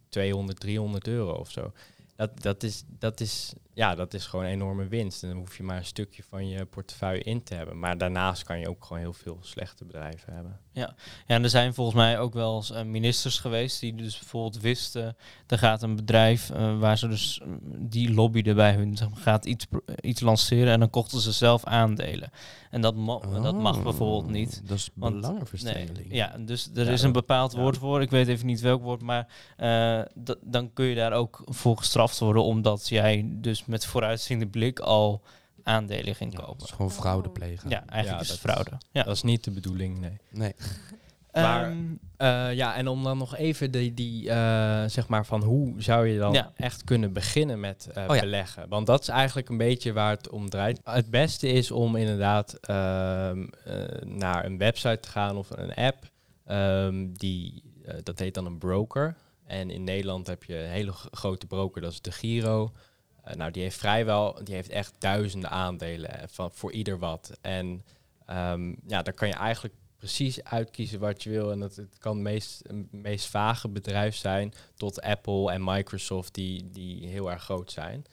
200, 300 euro of zo. Dat, dat, is, dat, is, ja, dat is gewoon een enorme winst. En dan hoef je maar een stukje van je portefeuille in te hebben. Maar daarnaast kan je ook gewoon heel veel slechte bedrijven hebben. Ja, en er zijn volgens mij ook wel eens eh, ministers geweest die dus bijvoorbeeld wisten, er gaat een bedrijf eh, waar ze dus, mm, die lobbyde bij hun, zeg maar, gaat iets, iets lanceren en dan kochten ze zelf aandelen. En dat, ma- dat mag Oh, bijvoorbeeld niet. Dat is Want- belangenverstrengeling. Nee, ja, dus er Ja, is een bepaald ja. woord voor. Ik weet even niet welk woord, maar eh, dan kun je daar ook voor gestraft worden, omdat jij dus met vooruitziende blik al aandelen ging Ja, kopen. dat is gewoon fraude plegen. Ja, eigenlijk Ja, is het fraude. Ja. Dat is niet de bedoeling, nee. Nee. Maar- Ehm, Eh, ja, en om dan nog even die, die eh, zeg maar van hoe zou je dan Ja. echt kunnen beginnen met Oh ja. beleggen? Want dat is eigenlijk een beetje waar het om draait. Het beste is om inderdaad ehm, eh, naar een website te gaan of een app. Ehm, die, dat heet dan een broker. En in Nederland heb je een hele grote broker, dat is de Giro. Eh, nou, die heeft vrijwel, die heeft echt duizenden aandelen eh, van, voor ieder wat. En ehm, ja, daar kan je eigenlijk precies uitkiezen wat je wil. En dat, het kan het meest, meest vage bedrijf zijn tot Apple en Microsoft die, die heel erg groot zijn.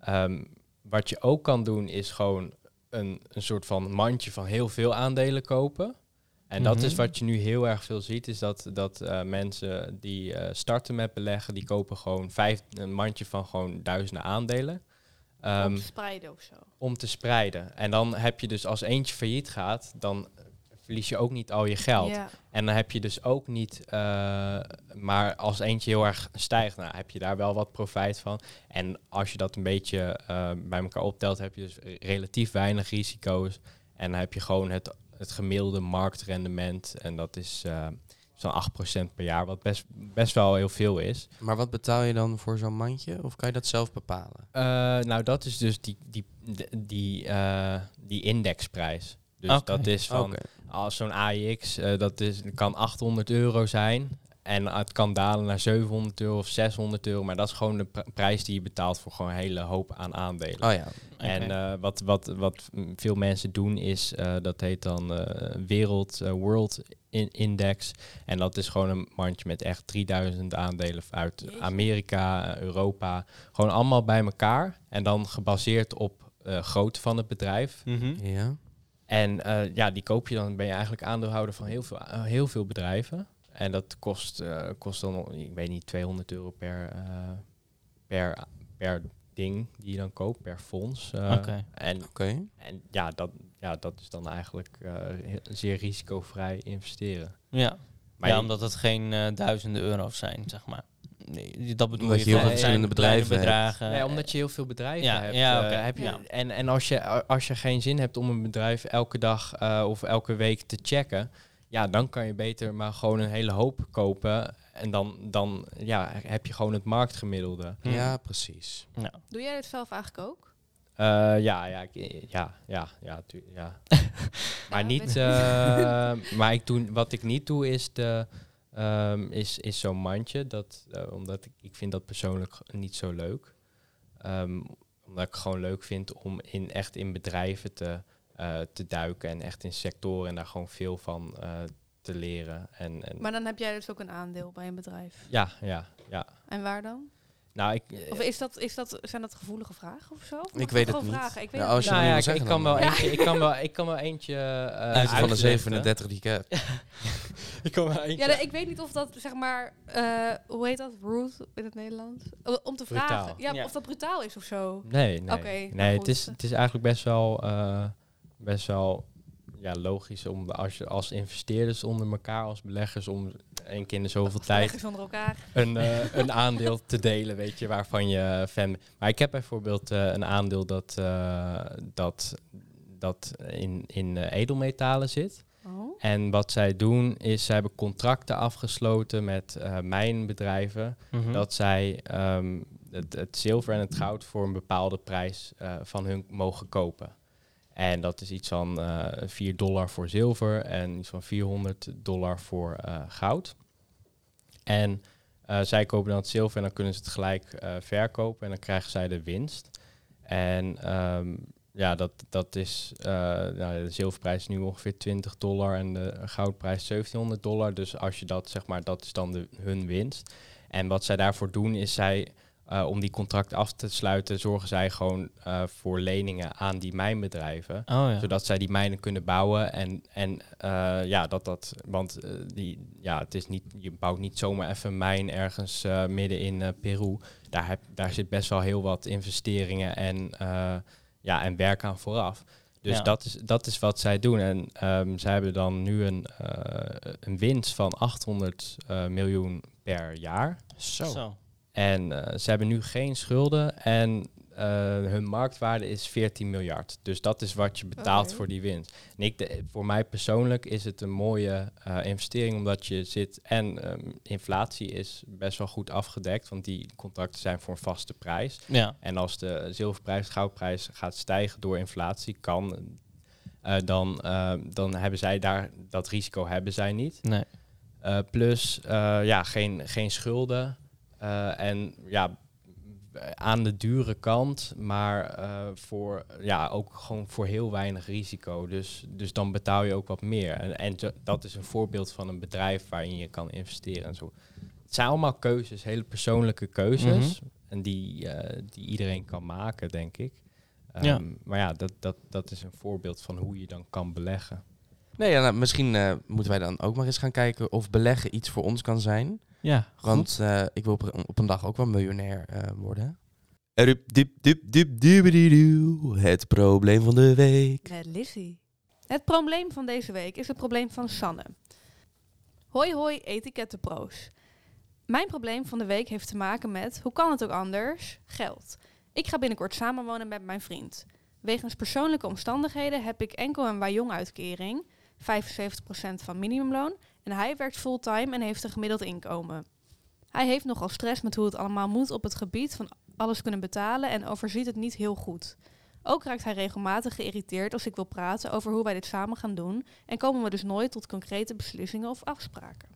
Ehm, wat je ook kan doen is gewoon een, een soort van mandje van heel veel aandelen kopen. En dat Mhm. is wat je nu heel erg veel ziet, is dat, dat eh, mensen die eh, starten met beleggen, die kopen gewoon vijf, een mandje van gewoon duizenden aandelen. Ehm, om te spreiden of zo. om te spreiden. En dan heb je dus als eentje failliet gaat, dan verlies je ook niet al je geld. En dan heb je dus ook niet, eh, maar als eentje heel erg stijgt, nou, heb je daar wel wat profijt van. En als je dat een beetje eh, bij elkaar optelt, heb je dus relatief weinig risico's. En dan heb je gewoon het, het gemiddelde marktrendement. En dat is, eh, zo'n 8% per jaar, wat best, best wel heel veel is. Maar wat betaal je dan voor zo'n mandje? Of kan je dat zelf bepalen? Eh, nou, dat is dus die, die, die, die, eh, die indexprijs. Dus dat is van, als zo'n AIX, eh, dat is, kan 800 euro zijn. En het kan dalen naar 700 euro of 600 euro. Maar dat is gewoon de pr- prijs die je betaalt voor gewoon een hele hoop aan aandelen. Oh ja. En Oké. eh, wat, wat, wat veel mensen doen is, eh, dat heet dan eh, Wereld World in Index. En dat is gewoon een mandje met echt 3000 aandelen uit. Amerika, Europa. Gewoon allemaal bij elkaar. En dan gebaseerd op eh grootte van het bedrijf. Mhm. Ja. En eh, ja, die koop je dan, ben je eigenlijk aandeelhouder van heel veel, heel veel bedrijven. En dat kost, eh, kost dan, ik weet niet, 200 euro per, eh, per, per ding die je dan koopt, per fonds. Eh. En en ja, dat, ja, dat is dan eigenlijk eh, zeer risicovrij investeren. Ja. Maar ja, je- omdat het geen eh, duizenden euro's zijn, zeg maar. Nee, dat bedoel Omdat je. je heel veel verschillende bedrijven bedragen. nee, omdat je heel veel bedrijven Ja, hebt. ja, eh, heb je, ja. En, en als, je, als je geen zin hebt om een bedrijf elke dag eh, of elke week te checken, ja, dan kan je beter maar gewoon een hele hoop kopen. En dan, dan ja, heb je gewoon het marktgemiddelde. Hm. Ja, precies. Ja. Doe jij dit zelf eigenlijk ook? Eh, ja, ja, ik- ja, ja, ja, tu- ja. maar Ja, niet, eh, maar ik doe, wat ik niet doe is de, ehm, is, is zo'n mandje, dat, eh, omdat ik, ik vind dat persoonlijk niet zo leuk. Ehm, omdat ik gewoon leuk vind om in, echt in bedrijven te, eh, te duiken en echt in sectoren en daar gewoon veel van eh, te leren. En, en Maar dan heb jij dus ook een aandeel bij een bedrijf. ja, ja, ja. En waar dan? Nou, ik, eh, Of is dat, is dat, zijn dat gevoelige vragen of zo? Of Ik weet het gewoon niet. Vragen? Ik weet Ja, het als je niet. nou ja, ik, ik zeggen kan wel Ja. eentje, ik kan wel, ik kan wel eentje eh, Uit van de uitlichten. 37 die ik heb. Ik kan wel eentje. Ja, nee, ik weet niet of dat, zeg maar, eh, hoe heet dat? Rude in het Nederlands? Om te Brutaal. vragen. Ja, Ja. of dat brutaal is of zo. Nee, nee. Oké, nou nee het, goed. is, het is eigenlijk best wel, eh, best wel ja, logisch om als je als investeerders onder elkaar, als beleggers, om één keer in de zoveel tijd Leggers onder elkaar. een, eh, een aandeel te delen, weet je, waarvan je fan bent. Maar ik heb bijvoorbeeld eh, een aandeel dat, eh, dat, dat in, in eh, edelmetalen zit. Oh. En wat zij doen is, zij hebben contracten afgesloten met eh mijnbedrijven Mhm. dat zij ehm, het, het zilver en het goud voor een bepaalde prijs eh, van hun mogen kopen. En dat is iets van eh 4 dollar voor zilver en iets van 400 dollar voor eh, goud. En eh, zij kopen dan het zilver en dan kunnen ze het gelijk verkopen en dan krijgen zij de winst. En ehm, ja, dat, dat is, nou, de zilverprijs is nu ongeveer 20 dollar en de goudprijs 1700 dollar. Dus als je dat, zeg maar, dat is dan de, hun winst. En wat zij daarvoor doen is zij, eh, om die contracten af te sluiten, zorgen zij gewoon eh, voor leningen aan die mijnbedrijven Oh ja. zodat zij die mijnen kunnen bouwen. En, en eh, ja, dat dat. Want die, ja, het is niet, je bouwt niet zomaar even een mijn ergens eh, midden in Peru. Daar, heb, daar zit best wel heel wat investeringen en, eh, ja, en werk aan vooraf. Dus Ja. dat, is, dat is wat zij doen. En ehm, zij hebben dan nu een, eh, een winst van 800 eh, miljoen per jaar. Zo. Zo. En eh, ze hebben nu geen schulden en eh, hun marktwaarde is 14 miljard. Dus dat is wat je betaalt voor die winst. En ik, de- voor mij persoonlijk is het een mooie eh, investering omdat je zit en ehm, inflatie is best wel goed afgedekt, want die contracten zijn voor een vaste prijs. Ja. En als de zilverprijs, goudprijs gaat stijgen door inflatie, kan, eh, dan, eh, dan hebben zij daar dat risico hebben zij niet. Nee. Uh, plus uh, ja, geen, geen schulden. Uh, en ja, aan de dure kant, maar uh, voor, ja, ook gewoon voor heel weinig risico. Dus, dus dan betaal je ook wat meer. En, en dat is een voorbeeld van een bedrijf waarin je kan investeren en zo. Het zijn allemaal keuzes, hele persoonlijke keuzes. Mm -hmm. En die, uh, die iedereen kan maken, denk ik. Um, ja. Maar ja, dat, dat, dat is een voorbeeld van hoe je dan kan beleggen. Nee, ja, nou, misschien uh, moeten wij dan ook maar eens gaan kijken of beleggen iets voor ons kan zijn. Ja, Want uh, ik wil op, op, een dag ook wel miljonair uh, worden. Rup, dip, dip, dip, dip, Het probleem van de week. Met Lizzie. Het probleem van deze week is het probleem van Sanne. Hoi hoi etikettenpro's. Mijn probleem van de week heeft te maken met, hoe kan het ook anders, geld. Ik ga binnenkort samenwonen met mijn vriend. Wegens persoonlijke omstandigheden heb ik enkel een Wajong-uitkering, 75% van minimumloon, En hij werkt fulltime en heeft een gemiddeld inkomen. Hij heeft nogal stress met hoe het allemaal moet op het gebied van alles kunnen betalen en overziet het niet heel goed. Ook raakt hij regelmatig geïrriteerd als ik wil praten over hoe wij dit samen gaan doen en komen we dus nooit tot concrete beslissingen of afspraken.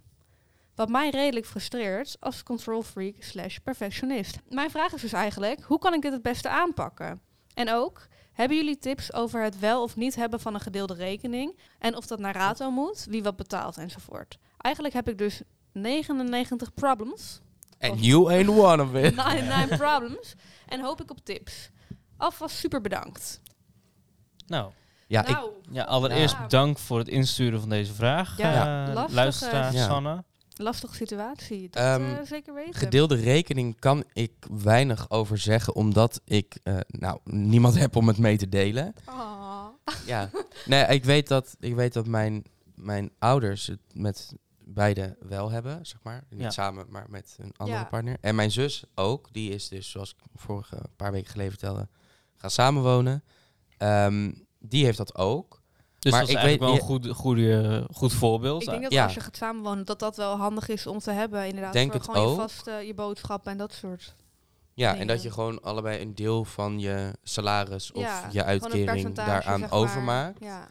Wat mij redelijk frustreert als control freak slash perfectionist. Mijn vraag is dus eigenlijk, hoe kan ik dit het beste aanpakken? En ook, hebben jullie tips over het wel of niet hebben van een gedeelde rekening? En of dat naar rato moet, wie wat betaalt enzovoort. Eigenlijk heb ik dus 99 problems. And you ain't one of it. 99 problems. En hoop ik op tips. Alvast super bedankt. Nou, Ja, ik, nou, ja, allereerst Ja. bedankt voor het insturen van deze vraag. Ja, luisteraar ja. Sanne. Lastige situatie. Dat eh, zeker weten. gedeelde rekening kan ik weinig over zeggen, omdat ik eh, nou, niemand heb om het mee te delen. Ah. Ja, nee, ik weet dat, ik weet dat mijn, mijn ouders het met beide wel hebben, zeg maar. Niet Ja. samen, maar met een andere Ja. partner. En mijn zus ook, die is dus, zoals ik vorige paar weken geleden vertelde, gaan samenwonen. Ehm, die heeft dat ook. Dus Maar dat is ik eigenlijk weet- wel een goed, goede, goed voorbeeld. Ik denk dat Ja. als je gaat samenwonen, dat dat wel handig is om te hebben. Inderdaad, Denk voor het gewoon ook. je vaste, je boodschappen en dat soort. Ja, dingen. en dat je gewoon allebei een deel van je salaris of ja, je uitkering daaraan zeg maar. overmaakt. Ja.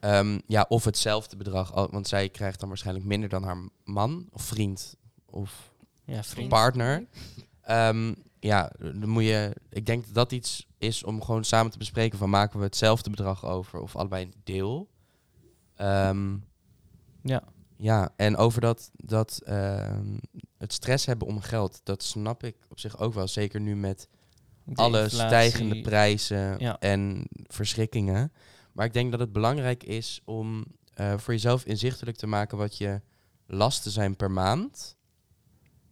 Ehm, ja, of hetzelfde bedrag, want zij krijgt dan waarschijnlijk minder dan haar man of vriend of ja, vriend. partner. Ehm, ja, dan moet je. Ik denk dat dat iets is om gewoon samen te bespreken van maken we hetzelfde bedrag over of allebei een deel. Ehm, Ja. ja, en over dat, dat ehm, het stress hebben om geld, dat snap ik op zich ook wel. Zeker nu met De alle inflatie. stijgende prijzen Ja. en verschrikkingen. Maar ik denk dat het belangrijk is om eh, voor jezelf inzichtelijk te maken wat je lasten zijn per maand.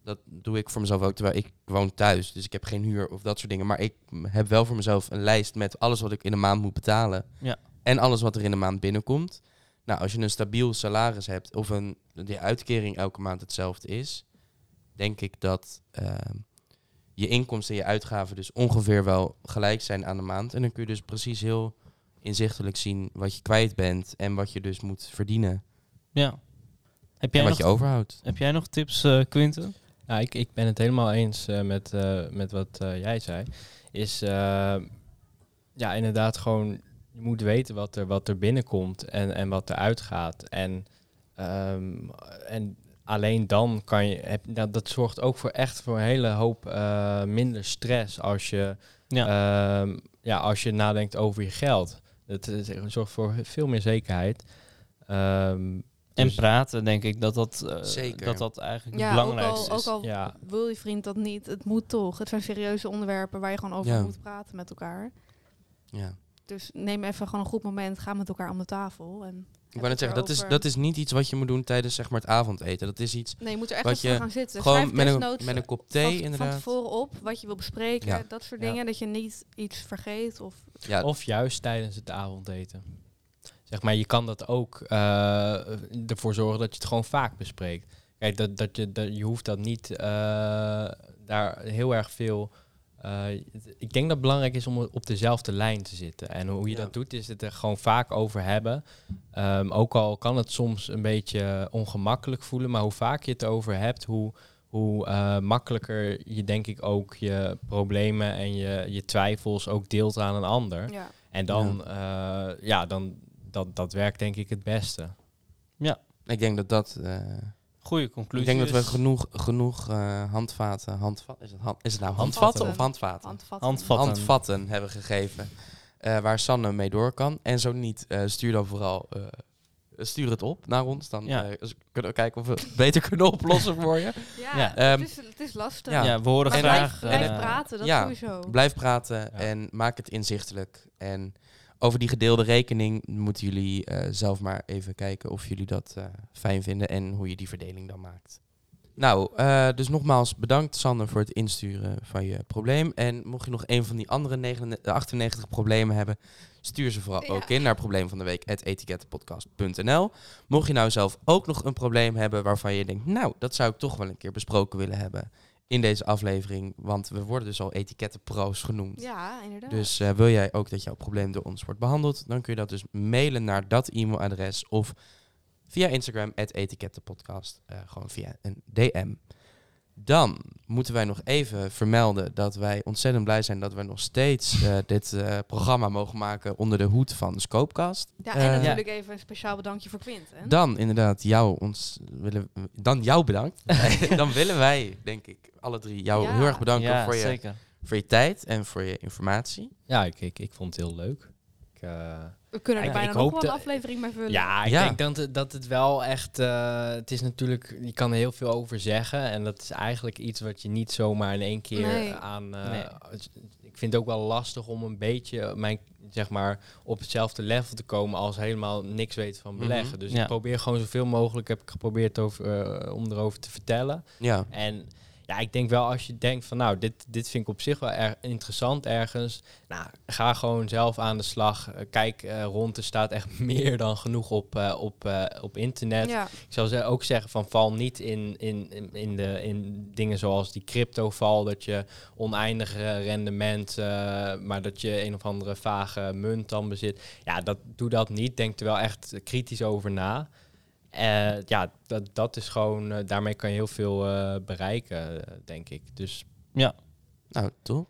Dat doe ik voor mezelf ook, terwijl ik woon thuis. Dus ik heb geen huur of dat soort dingen. Maar ik heb wel voor mezelf een lijst met alles wat ik in een maand moet betalen. Ja. En alles wat er in een maand binnenkomt. Nou, als je een stabiel salaris hebt of een, die uitkering elke maand hetzelfde is, denk ik dat ehm, je inkomsten en je uitgaven dus ongeveer wel gelijk zijn aan de maand. En dan kun je dus precies heel inzichtelijk zien wat je kwijt bent en wat je dus moet verdienen. Ja. Heb jij, En nog, wat je overhoudt. heb jij nog tips, eh Quinten? Ja, ik, ik ben het helemaal eens eh, met, eh, met wat eh, jij zei. Is ja, inderdaad gewoon, je moet weten wat er, wat er binnenkomt en, en wat er uitgaat. En, ehm, en alleen dan kan je, heb, dat, dat zorgt ook voor echt voor een hele hoop minder stress als je, Ja. ehm, ja, als je nadenkt over je geld. Het, het zorgt voor veel meer zekerheid. Ehm, en dus- praten, denk ik, dat dat, eh, Zeker. dat, dat eigenlijk Ja, het ook belangrijkste al, is. ook al ja, wil je vriend dat niet, het moet toch. Het zijn serieuze onderwerpen waar je gewoon over Ja. moet praten met elkaar. Ja. Dus neem even gewoon een goed moment, ga met elkaar om de tafel. En Ik wou net zeggen, dat is, dat is niet iets wat je moet doen tijdens zeg maar, het avondeten. Dat is iets Nee, je moet er echt wat je gaan zitten. gewoon Schrijf met een, met een kop van, thee van inderdaad. tevoren op wat je wil bespreken. Ja. Dat soort Ja. dingen. Dat je niet iets vergeet. Of, Ja, Of juist tijdens het avondeten. Zeg maar, je kan dat ook eh, ervoor zorgen dat je het gewoon vaak bespreekt. Kijk, dat, dat je, dat, je hoeft dat niet eh, daar heel erg veel. eh, het- ik denk dat het belangrijk is om op dezelfde lijn te zitten. En hoe je Ja. dat doet, is het er gewoon vaak over hebben. Ehm, ook al kan het soms een beetje ongemakkelijk voelen, maar hoe vaak je het over hebt, hoe, hoe eh, makkelijker je denk ik ook je problemen en je, je twijfels ook deelt aan een ander. ja. En dan, ja, ja dan, dat, dat werkt denk ik het beste. ik denk dat dat... eh, Goeie ik conclusie. denk dat we genoeg, genoeg eh, handvaten... Handvat, is, het hand, is het nou Handvatten. handvatten of handvaten? Handvatten. Handvatten. handvatten hebben gegeven. eh, waar Sanne mee door kan. En zo niet, eh, stuur dan vooral eh, stuur het op naar ons. Dan Ja. eh, kunnen we kijken of we het beter kunnen oplossen voor je. Ja, Ja. Ehm, het, is, het is lastig. ja. Ja, we horen Maar graag... blijf, blijf eh, praten, dat ja. sowieso. Blijf praten Ja. en maak het inzichtelijk. En over die gedeelde rekening moeten jullie eh, zelf maar even kijken of jullie dat eh, fijn vinden en hoe je die verdeling dan maakt. Nou, eh, dus nogmaals bedankt Sander voor het insturen van je probleem. En mocht je nog een van die andere 99 98 problemen hebben, stuur ze vooral Ja. ook in naar probleem van de week etikettenpodcast.nl. Mocht je nou zelf ook nog een probleem hebben waarvan je denkt, nou, dat zou ik toch wel een keer besproken willen hebben in deze aflevering, want we worden dus al etikettenpro's genoemd. Ja, inderdaad. Dus eh, wil jij ook dat jouw probleem door ons wordt behandeld, dan kun je dat dus mailen naar dat e-mailadres of via Instagram, etikettenpodcast. Eh, gewoon via een DM. Dan moeten wij nog even vermelden dat wij ontzettend blij zijn dat we nog steeds eh, dit eh, programma mogen maken onder de hoed van de Scopecast. Ja, en Eh, natuurlijk even een speciaal bedankje voor Quinten. Dan inderdaad jou ons willen dan jou bedankt. dan willen wij, denk ik, alle drie jou Ja. heel erg bedanken ja, voor, je, zeker. voor je tijd en voor je informatie. Ja, ik, ik, ik vond het heel leuk. Ik, eh, We kunnen er Ja, bijna ik nog hoop wel een aflevering mee vullen. Ja, ik Ja. denk dat het, dat het wel echt... eh, het is natuurlijk... Je kan er heel veel over zeggen. En dat is eigenlijk iets wat je niet zomaar in één keer Nee. aan... eh, Nee. Ik vind het ook wel lastig om een beetje mijn, zeg maar, op hetzelfde level te komen als helemaal niks weten van Mhm. beleggen. Dus Ja. ik probeer gewoon zoveel mogelijk, heb ik geprobeerd over, om erover te vertellen. Ja, En ja, ik denk wel als je denkt van nou, dit, dit vind ik op zich wel erg interessant ergens. Nou, ga gewoon zelf aan de slag. Eh, kijk eh, rond, er staat echt meer dan genoeg op, eh, op, op internet. Ja. Ik zou ze ook zeggen van val niet in, in, in, in, de, in dingen zoals die crypto-val, dat je oneindig eh, rendement, maar dat je een of andere vage munt dan bezit. Ja, dat, doe dat niet. Denk er wel echt kritisch over na. Eh, ja, dat, dat is gewoon, eh, daarmee kan je heel veel eh, bereiken, denk ik. Dus nou top.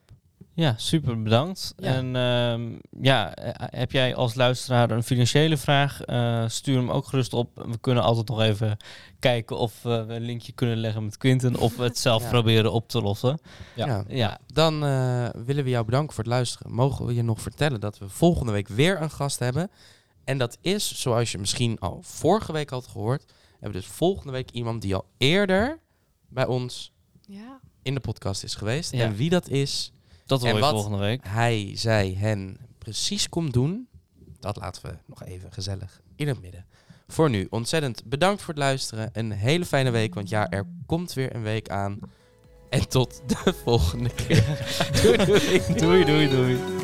Ja, super bedankt. Ja. En ehm, ja, heb jij als luisteraar een financiële vraag? eh, stuur hem ook gerust op. We kunnen altijd nog even kijken of we een linkje kunnen leggen met Quinten. Of we het zelf Ja. proberen op te lossen. Ja. Ja. Ja, Dan eh, willen we jou bedanken voor het luisteren. Mogen we je nog vertellen dat we volgende week weer een gast hebben. En dat is, zoals je misschien al vorige week had gehoord, hebben we dus volgende week iemand die al eerder bij ons ja. in de podcast is geweest. Ja. En wie dat is, dat hoor En je wat? volgende week. hij, zij, hen precies komt doen, dat laten we nog even gezellig in het midden. Voor nu, ontzettend bedankt voor het luisteren. Een hele fijne week, want ja, er komt weer een week aan. En tot de volgende keer. doei, doei. Doei, doei, doei.